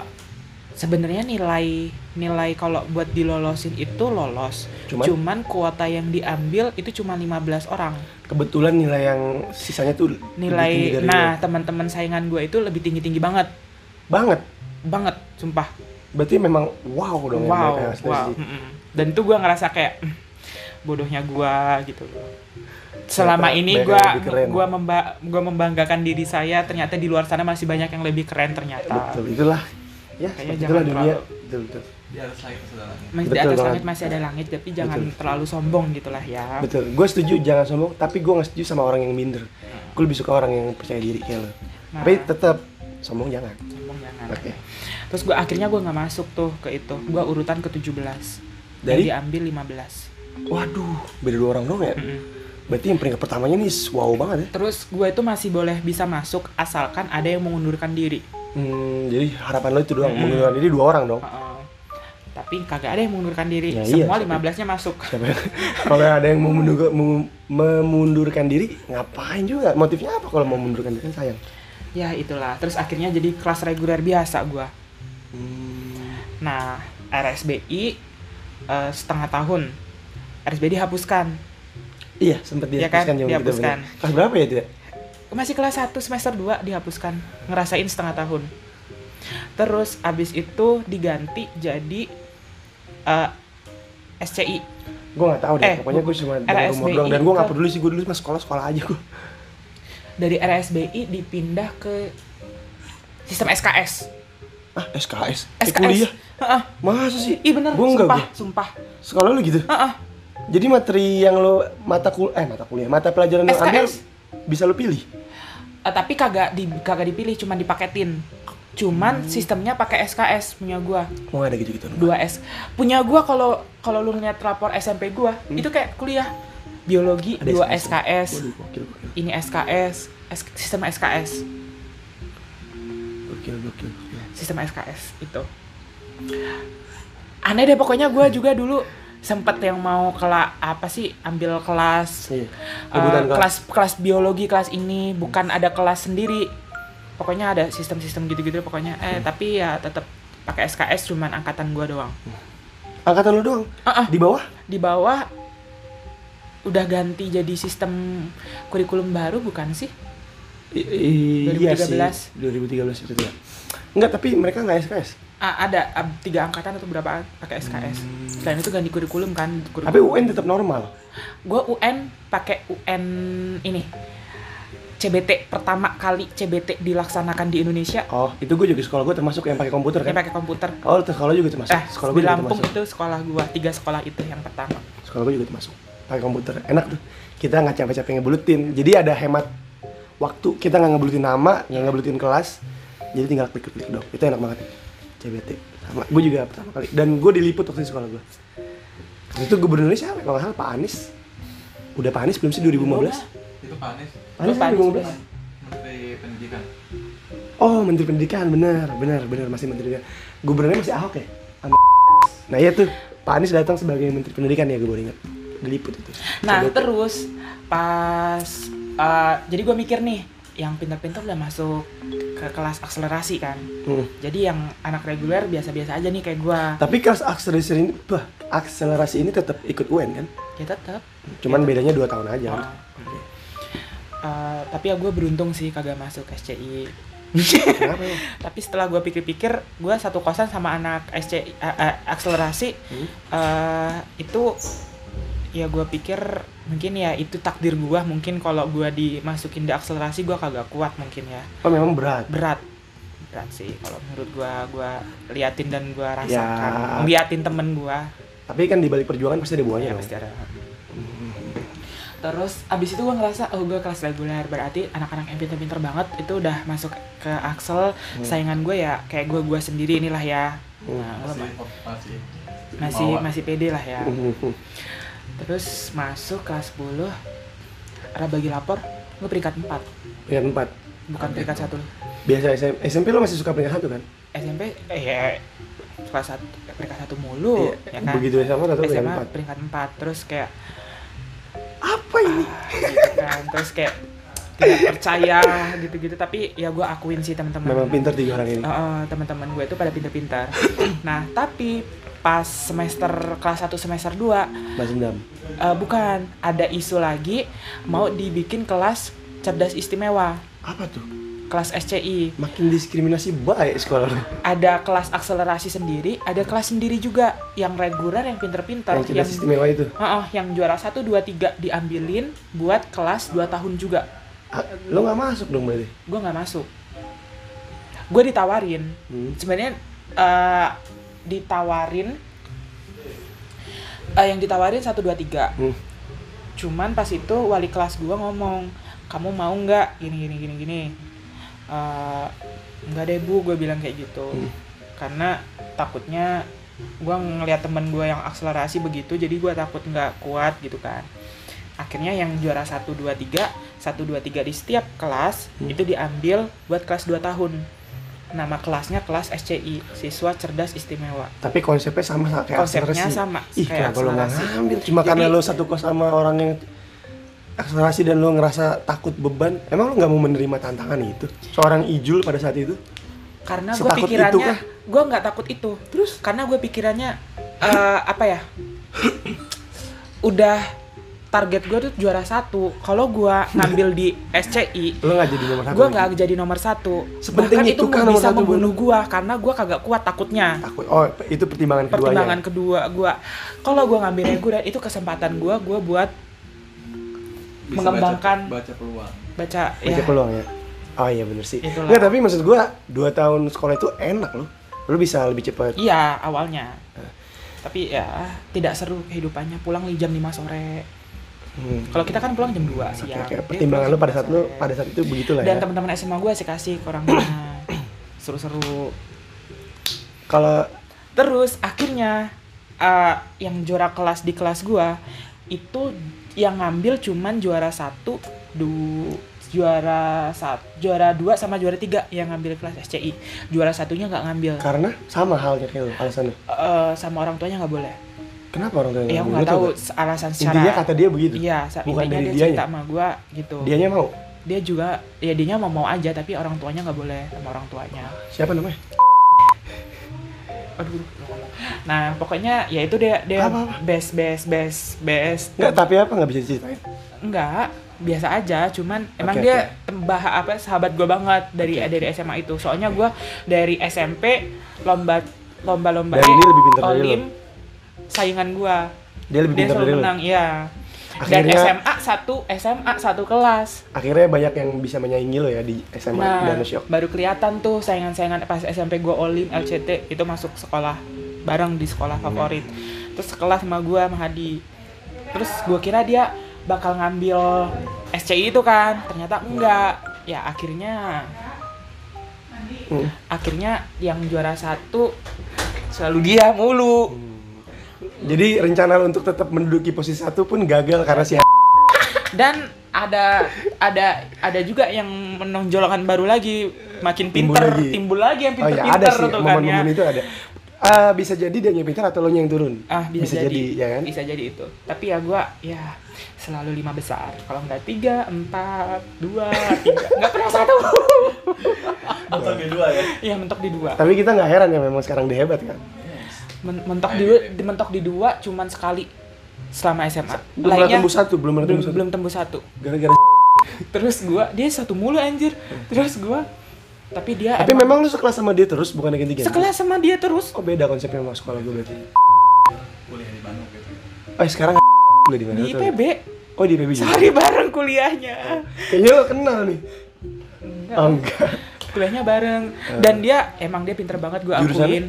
sebenarnya nilai nilai kalau buat dilolosin itu lolos.
Cuman?
Cuman kuota yang diambil itu cuma 15 orang.
Kebetulan nilai yang sisanya tuh lebih tinggi
Nilai
dari
nah, teman-teman saingan gue itu lebih tinggi-tinggi banget.
banget.
Banget, sumpah.
Berarti memang wow dong
wow,
akselerasi.
wow. Dan itu gue ngerasa kayak "Hmm, bodohnya gue gitu. Selama ini gue gua memba gua membanggakan diri saya, ternyata di luar sana masih banyak yang lebih keren ternyata.
Betul, itulah. Ya,
Kayaknya jangan
itulah dunia.
terlalu-
Betul, betul.
Di atas langit langit.
Masih di
Betul
atas
banget.
langit masih ada langit, tapi jangan
Betul.
terlalu sombong gitulah ya.
Betul. Gue setuju jangan sombong, tapi gue nggak setuju sama orang yang minder. Gue lebih suka orang yang percaya diri kayak lo.
Nah.
Tapi tetap sombong jangan.
Sombong jangan.
Oke.
Terus gua akhirnya gua nggak masuk tuh ke itu. Gua urutan ke 17.
Dari?
Dan diambil 15.
Waduh, beda dua orang dong ya.
Mm-mm.
Berarti yang peringkat pertamanya nih wow banget ya.
Terus gue itu masih boleh bisa masuk asalkan ada yang mengundurkan diri.
Hmm, jadi harapan lo itu doang,
Mm.
mengundurkan diri dua orang dong.
Heeh. Tapi kagak ada yang mengundurkan diri.
Ya iya,
Semua
tapi-
15-nya masuk.
Kalau ada yang mau menduga- memundurkan diri, ngapain juga? Motifnya apa kalau mau memundurkan diri kan sayang.
Ya itulah. Terus akhirnya jadi kelas reguler biasa gua.
Hmm,
Nah, RSBI eh, setengah tahun. RSBI dihapuskan.
Iya, sempat
Iya kan?
dihapuskan zaman kita,
Dihapuskan.
Kelas berapa ya itu ya?
Masih kelas 1 semester 2 dihapuskan ngerasain setengah tahun terus abis itu diganti jadi eh, SCI
Gue gak tahu deh,
Eh,
pokoknya gue cuma rumor
RSBI
doang Dan gue gak
ke-
peduli sih, gue dulu mah sekolah-sekolah aja gue
dari RSBI dipindah ke sistem SKS
Ah, SKS?
SKS
kuliah?
Heeh.
Masa sih?
Ih bener,
Gue enggak
sumpah,
gue
sumpah.
Sekolah lu gitu?
Heeh.
Jadi materi yang lo mata kul eh mata kuliah, mata pelajaran yang ambil
SKS.
bisa lo pilih.
Eh, tapi kagak di kagak dipilih, cuman dipaketin. Cuman
Hmm.
sistemnya pakai SKS punya gua.
Mau ada gitu-gitu.
2S. Punya gua kalau kalau lu ngeliat rapor SMP gua, itu kayak kuliah biologi
Hmm. Ada
2
SKS.
SKS.
Waduh.
Ini SKS, S- sistem SKS.
Gokil, gokil, gokil.
Sistem SKS itu. Aneh deh pokoknya gua juga dulu sempet yang mau kelas apa sih ambil kelas
Iya. Rebutan kelas.
kelas biologi kelas ini bukan ada kelas sendiri pokoknya ada sistem-sistem gitu-gitu pokoknya eh
Hmm.
tapi ya tetap pakai SKS cuman angkatan gua doang
Angkatan lo doang.
Ah, ah.
Di bawah?
di bawah udah ganti jadi sistem kurikulum baru bukan sih
I- i- iya
2013.
sih. 2013 itu ya. Enggak, tapi mereka nggak SKS.
Ada tiga angkatan atau berapa pakai SKS selain itu ganti kurikulum kan
Hmm. Tapi UN tetap normal.
gue UN pakai UN ini CBT pertama kali CBT dilaksanakan di Indonesia
Oh, itu gue juga sekolah gue termasuk yang pakai komputer
yang
kan?
pakai komputer
Oh, terus sekolah juga termasuk.
eh
sekolah
di
gue juga
Lampung
termasuk.
itu sekolah gua tiga sekolah itu yang pertama
Sekolah gue juga termasuk. Pakai komputer. Enak tuh. Kita nggak capek-capek ngebulutin. Jadi ada hemat waktu. Kita nggak ngebulutin nama, nggak ngebulutin kelas. Jadi tinggal klik-klik dong. Itu enak banget. CBT. Sama. Gue juga pertama kali. Dan gue diliput waktu di sekolah gue. Waktu itu gubernurnya siapa? Kalau nggak salah Pak Anies. Udah Pak Anies belum sih 2015?
Itu Pak Anies,
Pak Anies
Pak Anies
2015?
bener.
Menteri Pendidikan.
Oh, Menteri Pendidikan, benar, benar, benar masih Menteri Pendidikan. Gubernurnya masih Ahok ya? Nah iya tuh, Pak Anies datang sebagai Menteri Pendidikan ya, gue baru ingat. Diliput itu.
nah
CBT.
terus pas eh, jadi gua mikir nih yang pintar-pintar udah masuk ke kelas akselerasi kan
Hmm.
jadi yang anak reguler biasa-biasa aja nih kayak gua
Tapi kelas akselerasi ini, bah, akselerasi ini tetap ikut UN kan?
ya tetap
Cuman bedanya 2 tahun aja kan?
Ah. Eh, tapi ya gue beruntung sih kagak masuk SCI
Kenapa ya?
tapi setelah gue pikir-pikir gue satu kosan sama anak SCI eh, eh, akselerasi
Hmm.
eh, itu ya gue pikir mungkin ya itu takdir gue mungkin kalau gue dimasukin di akselerasi gue kagak kuat mungkin ya.
Oh memang berat.
berat. Berat sih kalau menurut gue gue liatin dan gue rasakan.
Ya.
ngeliatin temen gue
Tapi kan di balik perjuangan pasti ada buahnya
ya
dong.
pasti ada. Terus abis itu gue ngerasa oh gue kelas reguler. Berarti anak-anak yang pinter-pinter banget itu udah masuk ke Axel. Saingan gue ya kayak gue gue sendiri inilah ya. Nah, gua
Masih,
ma-
masih,
masih pede lah ya.
Hmm.
Terus masuk kelas 10 ada bagi lapor gue peringkat 4
Peringkat 4.
bukan
Oke.
peringkat satu
Biasa SMP, SMP lo masih suka peringkat 1 kan?
SMP eh ya kelas satu peringkat satu mulu
Iya.
ya kan
Begitu SMA atau peringkat
SMA
4?
peringkat 4 terus kayak
Apa ini?
gitu kan terus kayak tidak percaya gitu-gitu tapi ya gue akuin sih teman-teman
Memang pintar tiga orang ini.
Heeh, teman-teman gue itu pada pintar-pintar nah tapi pas semester kelas 1 semester 2
Mas dendam.
eh, bukan ada isu lagi mau dibikin kelas cerdas istimewa
Apa tuh?
kelas SCI
Makin diskriminasi baik sekolah lo.
ada kelas akselerasi sendiri ada kelas sendiri juga yang reguler yang pinter-pinter
Yang cerdas istimewa itu.
Heeh, yang juara 1, 2, 3 diambilin buat kelas 2 tahun juga
Ah, Lo nggak masuk dong berarti?
gue nggak masuk gue ditawarin
Hmm.
sebenarnya eh, ditawarin eh, yang ditawarin satu dua tiga
Hmm.
cuman pas itu wali kelas gue ngomong kamu mau nggak gini gini gini gini Eh, nggak deh bu gue bilang kayak gitu
Hmm.
karena takutnya gue ngeliat temen gue yang akselerasi begitu jadi gue takut nggak kuat gitu kan akhirnya yang juara 1, 2, 3 1, 2, 3 di setiap kelas
Hmm.
itu diambil buat kelas 2 tahun nama kelasnya kelas SCI siswa cerdas istimewa
Tapi konsepnya sama sa- kayak
konsepnya
akselerasi.
sama
Ih,
kayak
lo nggak ngambil? Cuma
Jadi-
karena lo satu kos sama orang yang akselerasi dan lo ngerasa takut beban. Emang lo nggak mau menerima tantangan itu? Seorang ijul pada saat itu?
karena gue pikirannya gue nggak takut itu terus karena gue pikirannya eh, apa ya udah target gue tuh juara satu kalau gue ngambil di SCI
Lo nggak jadi nomor satu.
gue
lagi?
nggak jadi nomor satu
Sepenting
bahkan
itu
itu
kan
bisa membunuh gue karena gue kagak kuat takutnya
Takut. Oh, itu pertimbangan keduanya.
pertimbangan kedua gue kalau gue ngambil reguler itu kesempatan gue gue buat
Bisa
Mengembangkan-
baca, baca peluang.
baca
Baca
ya
peluang ya. Oh iya bener sih.
Itulah.
Nggak, tapi maksud gua dua tahun sekolah itu enak loh. Lo bisa lebih cepat.
iya awalnya tapi ya tidak seru kehidupannya pulang di jam 5 sore
Hmm.
kalau kita kan pulang jam 2
Oke,
siang
oke.
Dia
Pertimbangan lo pada saat
2
lo
sore.
pada saat itu begitulah
dan
ya.
teman-teman SMA gue sih kasih ke seru-seru
Kalau
terus akhirnya eh, yang juara kelas di kelas gua itu yang ngambil cuman juara satu du juara satu juara dua sama juara tiga yang ngambil kelas SCI juara satunya nggak ngambil
karena sama halnya kayak lo alasannya.
Eh, sama orang tuanya nggak boleh
Kenapa orang tuanya
ya aku
nggak
nggak
boleh?
tahu
Lo
alasan
Intinya kata
secara
dia begitu.
iya
Bukan dari
dia
dianya.
cerita sama gua gitu
Dianya mau.
dia juga ya dianya mau mau aja tapi orang tuanya nggak boleh sama orang tuanya
Siapa namanya?
aduh nah pokoknya ya itu dia dia
Apa, apa?
best best best best
Enggak, tapi apa nggak bisa diceritain?
Enggak, biasa aja. Cuman emang
Oke,
dia tembah apa sahabat gue banget dari dari SMA itu. Soalnya gue dari SMP lomba lomba-lomba eh,
ini lebih pintar dari
Olim saingan gue.
Dia lebih
Dia
pintar
selalu menang, iya. Dan
Akhirnya-
SMA satu SMA satu kelas.
Akhirnya banyak yang bisa menyaingi lo ya di SMA
Nah,
dan
baru kelihatan tuh saingan-saingan pas SMP gue Olim LCT itu masuk sekolah bareng di sekolah
Hmm.
favorit. Terus sekelas sama gue sama Hadi. Terus gue kira dia bakal ngambil SCI itu kan, ternyata enggak. Ya akhirnya
Hmm.
akhirnya yang juara satu selalu dia mulu.
Jadi rencana untuk tetap menduduki posisi satu pun gagal karena si
Dan ada ada ada juga yang menonjolkan baru lagi makin
Timbul
pinter
lagi.
timbul lagi yang
Oh ya
pinter-pinter
ada sih
tuh kan ya.
momen-momen itu ada. Ah, bisa jadi dia yang pintar atau lo yang turun.
Ah bisa, jadi,
ya kan?
Bisa jadi itu. Tapi ya gua ya selalu lima besar. Kalau nggak tiga, empat, dua, tiga, nggak pernah satu.
Mentok di dua ya.
Iya mentok di dua.
Tapi kita nggak heran ya memang sekarang dia hebat kan.
Men- mentok di dua, di- mentok di dua cuman sekali selama SMA.
Belum pernah tembus satu, belum pernah tembus satu.
belum tembus satu.
Gara-gara
Terus gua dia satu mulu anjir. Terus gua tapi dia
Tapi memang lu sekelas sama dia terus bukan ganti-ganti.
sekelas sama dia terus.
Oh beda konsepnya sama sekolah gue berarti.
Kuliah di Bandung gitu.
Oh sekarang kuliah di mana?
Di? IPB.
Oh di IPB juga.
Sehari bareng kuliahnya.
Kayaknya lo kenal nih.
Enggak.
Oh enggak.
kuliahnya bareng dan dia emang dia pinter banget
Jurusannya?
akuin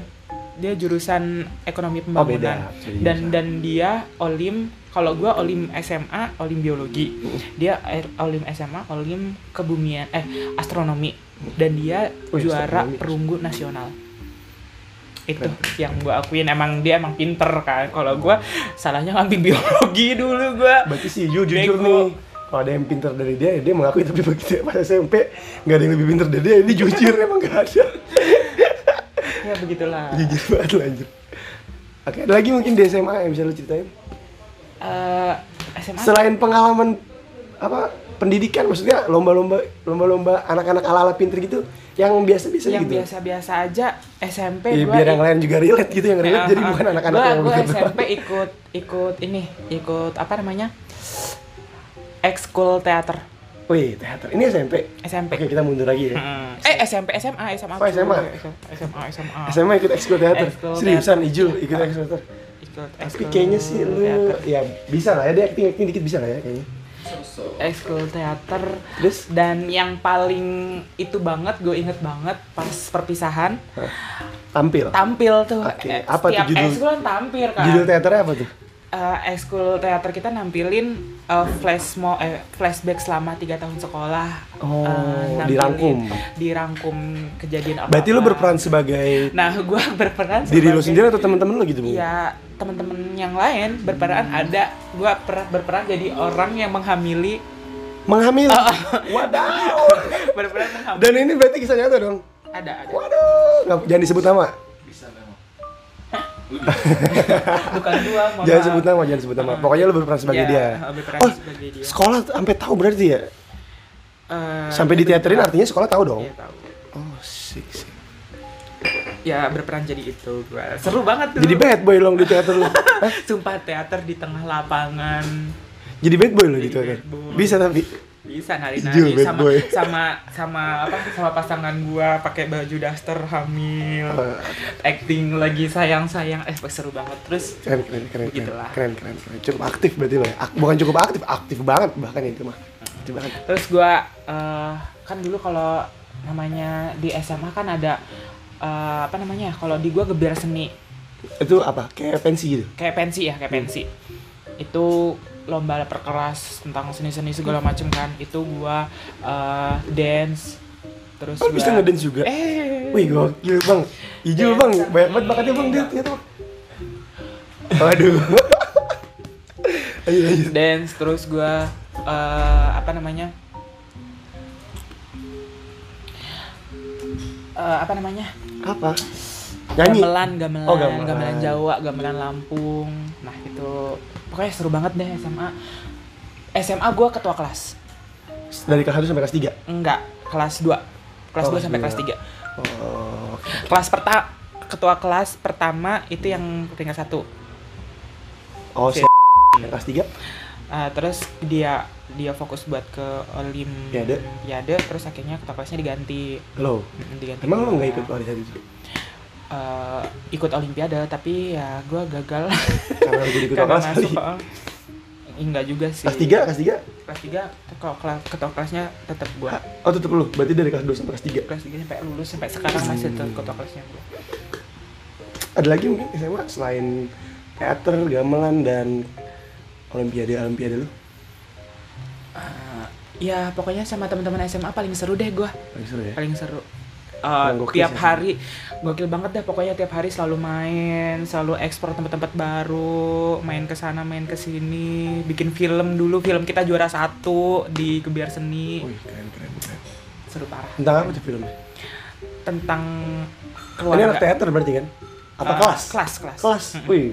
dia jurusan ekonomi
Oh, beda.
pembangunan
Beda
dan dan dia olim kalau gue olim SMA olim biologi dia air- olim SMA olim kebumian eh astronomi dan dia
Wih,
juara
astronomi.
perunggu nasional itu yang gue akuin emang dia emang pinter kan kalau gue salahnya ngambil biologi dulu gue
Berarti sih ju- jujur nih. Kalau ada yang pintar dari dia, dia mengakui tapi begitu pas SMP nggak ada yang lebih pintar dari dia. Ini jujur emang nggak ada.
Ya begitulah
jujur banget lanjut. Oke, ada lagi mungkin di SMA yang bisa lu ceritain?
Eh, SMA
Selain pengalaman apa pendidikan, maksudnya lomba-lomba lomba-lomba anak-anak ala-ala pinter gitu, yang biasa-biasa
yang
gitu.
biasa-biasa aja SMP
Iya,
gua
biar yang lain juga relate gitu yang relate
Ah,
jadi
ah.
bukan anak-anak yang
gua SMP ikut ikut ini ikut apa namanya ekskul teater
Wih, teater. Ini SMP.
SMP
Oke, kita mundur lagi ya.
Hmm. eh SMP SMA SMA
Oh, SMA.
SMA SMA
SMA ikut ekskul teater. Seriusan
teater.
Ijul ikut ekskul teater. Tapi kayaknya sih lu ya bisa lah ya dia acting acting dikit bisa lah ya kayaknya.
ekskul teater
Terus
dan yang paling itu banget gue inget banget pas perpisahan
tampil.
tampil tuh
Oke,
Eh,
apa tuh judul-
ekskul kan tampil kan
Judul teaternya apa tuh?
Eh, ekskul teater kita nampilin eh, flash mo eh, flashback selama tiga tahun sekolah.
Oh,
Eh, nampilin-
dirangkum.
Dirangkum kejadian apa.
Berarti lu berperan sebagai
Nah, gua berperan
diri lu sendiri atau teman-teman lu gitu, Bu?
Iya, teman-teman yang lain berperan ada. Gua per- berperan jadi orang yang menghamili,
Menghamil.
Oh.
Wadaw.
berperan menghamili.
Dan ini berarti kisah nyata dong.
Ada, ada.
Waduh, jangan disebut nama.
Bukan gua, mohon
Jangan sebut nama, jangan sebut nama. Pokoknya lu berperan sebagai
Iya,
dia.
berperan
Oh,
sebagai dia.
sekolah sampai tahu berarti ya?
Eh,
Sampai diteaterin artinya sekolah tahu dong.
Iya, tahu.
Oh, sik sik.
Ya berperan jadi itu gua. Seru banget tuh.
Jadi bad boy dong di teater lu.
Sumpah teater di tengah lapangan.
Jadi bad boy lo gitu kan. Bisa tapi
bisa nari nari sama
boy.
sama sama apa sama pasangan gua pakai baju daster hamil.
Eh,
acting lagi sayang sayang eh seru banget. Terus
keren keren keren keren,
Begitulah.
keren keren keren. Cukup aktif berarti lo ya Ak- bukan cukup aktif aktif banget bahkan itu mah. Aktif banget.
Terus gua eh, kan dulu kalau namanya di SMA kan ada eh, apa namanya kalau di gua gebiar seni.
Itu apa? Kayak pensi gitu?
Kayak pensi ya kayak pensi. Itu lomba perkeras tentang seni-seni segala macem kan. Itu gua eh, dance terus
oh, bisa
gua-
ngedance juga?
Eh.
Wih gokil bang.
Dance.
bang. Banyak banget bakatnya bang dia ternyata waduh. Ayo ayo
dance terus gua eh, apa namanya? Eh, apa namanya?
Apa? Nyanyi?
Gamelan gamelan,
Oh, gamelan.
gamelan Jawa gamelan Lampung. Nah itu pokoknya seru banget deh SMA SMA gua ketua kelas.
Dari kelas 1 sampai kelas 3
enggak kelas 2 kelas
Oh,
2 sampai
kelas
kelas 3
oh oke.
kelas pertama ketua kelas pertama itu yang tingkat satu.
Oh
Si-
kelas 3
Uh, terus dia dia fokus buat ke olimpiade
Olimpiade.
terus akhirnya ketua kelasnya diganti.
Lo?
Diganti.
Emang lo nggak ikut pada
Eh, ikut olimpiade tapi ya gue gagal.
Karena jadi
karena
kelas
masuk enggak juga sih.
Kelas 3 kelas 3
kelas tiga kalau kelas ketua kelasnya tetap gue
oh tetep lu? Berarti dari kelas 2 sampai kelas 3
kelas tiga sampai lulus sampai sekarang masih tetap ketua kelasnya gue
ada lagi mungkin SMA selain teater gamelan dan olimpiade olimpiade lu
ya pokoknya sama teman-teman SMA paling seru deh gue
paling seru ya?
Paling seru. Eh,
gokil
tiap hari gokil banget dah pokoknya tiap hari selalu main selalu ekspor tempat-tempat baru main ke sana main ke sini bikin film dulu film kita juara satu di Gebiar Seni.
Wih keren keren keren.
Seru parah.
Tentang apa tuh filmnya?
Tentang
ini
keluarga.
anak teater berarti kan? Apa
Eh,
kelas?
kelas kelas.
Kelas?
Mm-mm.
wih.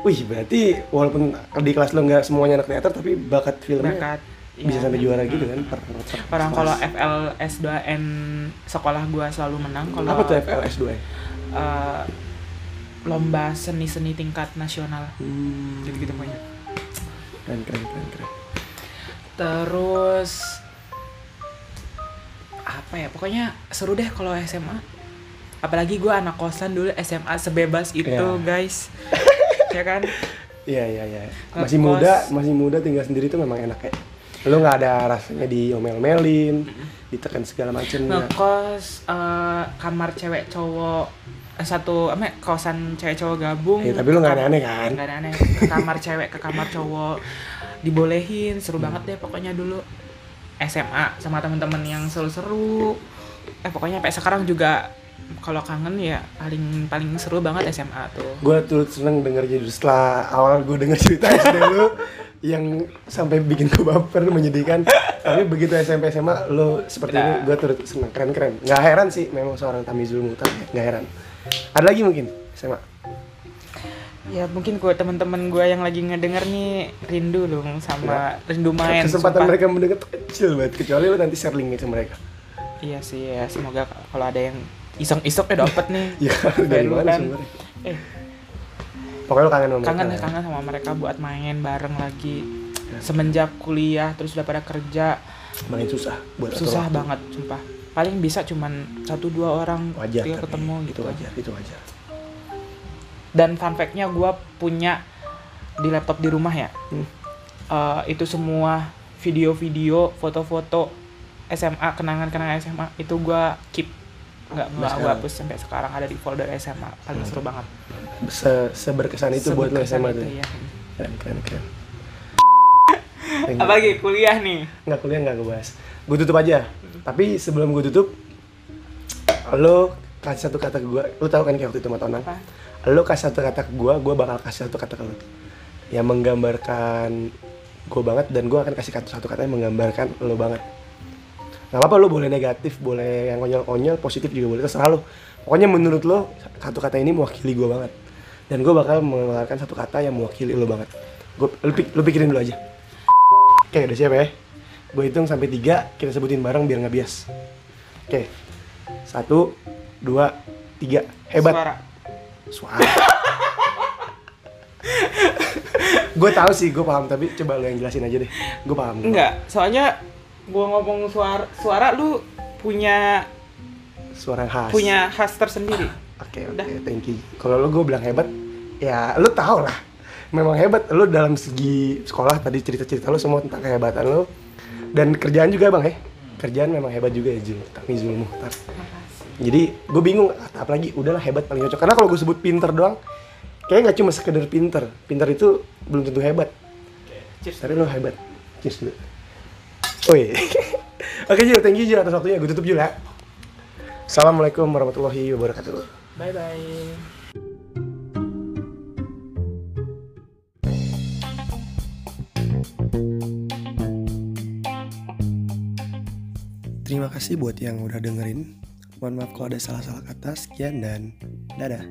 Wih berarti walaupun di kelas lo nggak semuanya anak teater tapi bakat filmnya
Bakat,
bisa
ya.
sampai juara gitu kan per, per
orang kalau FLS 2N sekolah gua selalu menang kalau
apa tuh FLS 2
eh, lomba seni-seni tingkat nasional.
Hmm,
gitu-gitu pokoknya.
Keren keren keren keren.
Terus apa ya? Pokoknya seru deh kalau SMA apalagi gua anak kosan dulu SMA sebebas itu
Iya.
guys. Ya kan?
Iya iya iya. Masih muda masih muda tinggal sendiri tuh memang enak ya lo nggak ada rasanya diomel-melin ditekan segala macem ya.
ngekos eh, kamar cewek cowok eh, satu apa ya, kosan cewek cowok gabung.
Eh, tapi lu nggak aneh-aneh kan?
nggak aneh ke kamar cewek ke kamar cowok. Dibolehin seru banget deh pokoknya dulu. SMA sama temen-temen yang seru-seru. Eh pokoknya sampai sekarang juga kalau kangen ya paling paling seru banget SMA tuh.
Gue tuh seneng denger jadi setelah awal gue denger cerita SD lu yang sampai bikin gue baper menyedihkan. Tapi begitu SMP SMA lo seperti ini gue turut seneng keren keren. Nggak heran sih memang seorang Tamizul Mutar ya nggak heran. Ada lagi mungkin SMA?
Ya mungkin gue teman-teman gue yang lagi ngedenger nih rindu loh sama rindu main
kesempatan
sumpah.
mereka mendengar kecil banget kecuali lo nanti share linknya ke mereka.
Iya sih ya semoga kalau ada yang iseng-iseng ya dapet nih.
Ya dari
Baru
mana
kan.
sumbernya?
Eh
pokoknya lo kangen sama
kangen
mereka
ya. kangen sama mereka buat main bareng lagi. Semenjak kuliah terus udah pada kerja.
Makin susah buat
susah
waktu.
banget sumpah. Paling bisa cuman satu dua orang
wajar
ketika
tapi
ketemu
itu
gitu.
wajar itu wajar.
Dan fun fact-nya gue punya di laptop di rumah ya.
Hmm.
Eh, itu semua video-video foto-foto SMA kenangan-kenangan SMA itu gue keep nggak nggak gue hapus sampai sekarang. Ada di folder SMA paling seru banget.
Se seberkesan itu buat lo
Seberkesan
SMA
itu,
tuh.
ya.
keren keren keren.
Apa lagi kuliah nih.
Nggak kuliah nggak gue bahas gue tutup aja. Tapi sebelum gue tutup lo kasih satu kata ke gue lo tau kan kayak waktu itu sama Tonang? Lo kasih satu kata ke gue gue bakal kasih satu kata ke lo. Yang menggambarkan gue banget dan gue akan kasih satu kata yang menggambarkan lo banget nggak apa-apa lo boleh negatif boleh yang konyol-konyol positif juga boleh terserah lo pokoknya menurut lo satu kata ini mewakili gue banget. Dan gue bakal mengeluarkan satu kata yang mewakili lo banget. Gue lo, pik- lo pikirin dulu aja. Oke udah siap ya? Gue hitung sampai tiga kita sebutin bareng biar nggak bias. Oke. Satu dua tiga. Hebat.
Suara.
Suara. Gue tahu sih gue paham tapi coba lo yang jelasin aja deh. Gue paham.
Enggak, soalnya gua ngomong suara suara lu punya
suara yang khas
punya khas tersendiri.
Oke oke,
Udah.
thank you. Kalau lo gue bilang hebat, ya lo tau lah. Memang hebat lo dalam segi sekolah tadi cerita-cerita lo semua tentang kehebatan lo dan kerjaan juga bang ya. Kerjaan memang hebat juga ya Jul, tapi Zul Muhtar. Jadi gue bingung, ah, apalagi udahlah hebat paling cocok. Karena kalau gue sebut pinter doang, kayaknya nggak cuma sekedar pinter. Pinter itu belum tentu hebat.
Cheers.
Tapi lo hebat. Cheers dulu. Iya. Oke Jul, thank you Jul atas waktunya. Gue tutup Jul ya. Assalamualaikum warahmatullahi wabarakatuh.
Bye bye.
Terima kasih buat yang udah dengerin. Mohon maaf kalau ada salah-salah kata. Sekian dan dadah.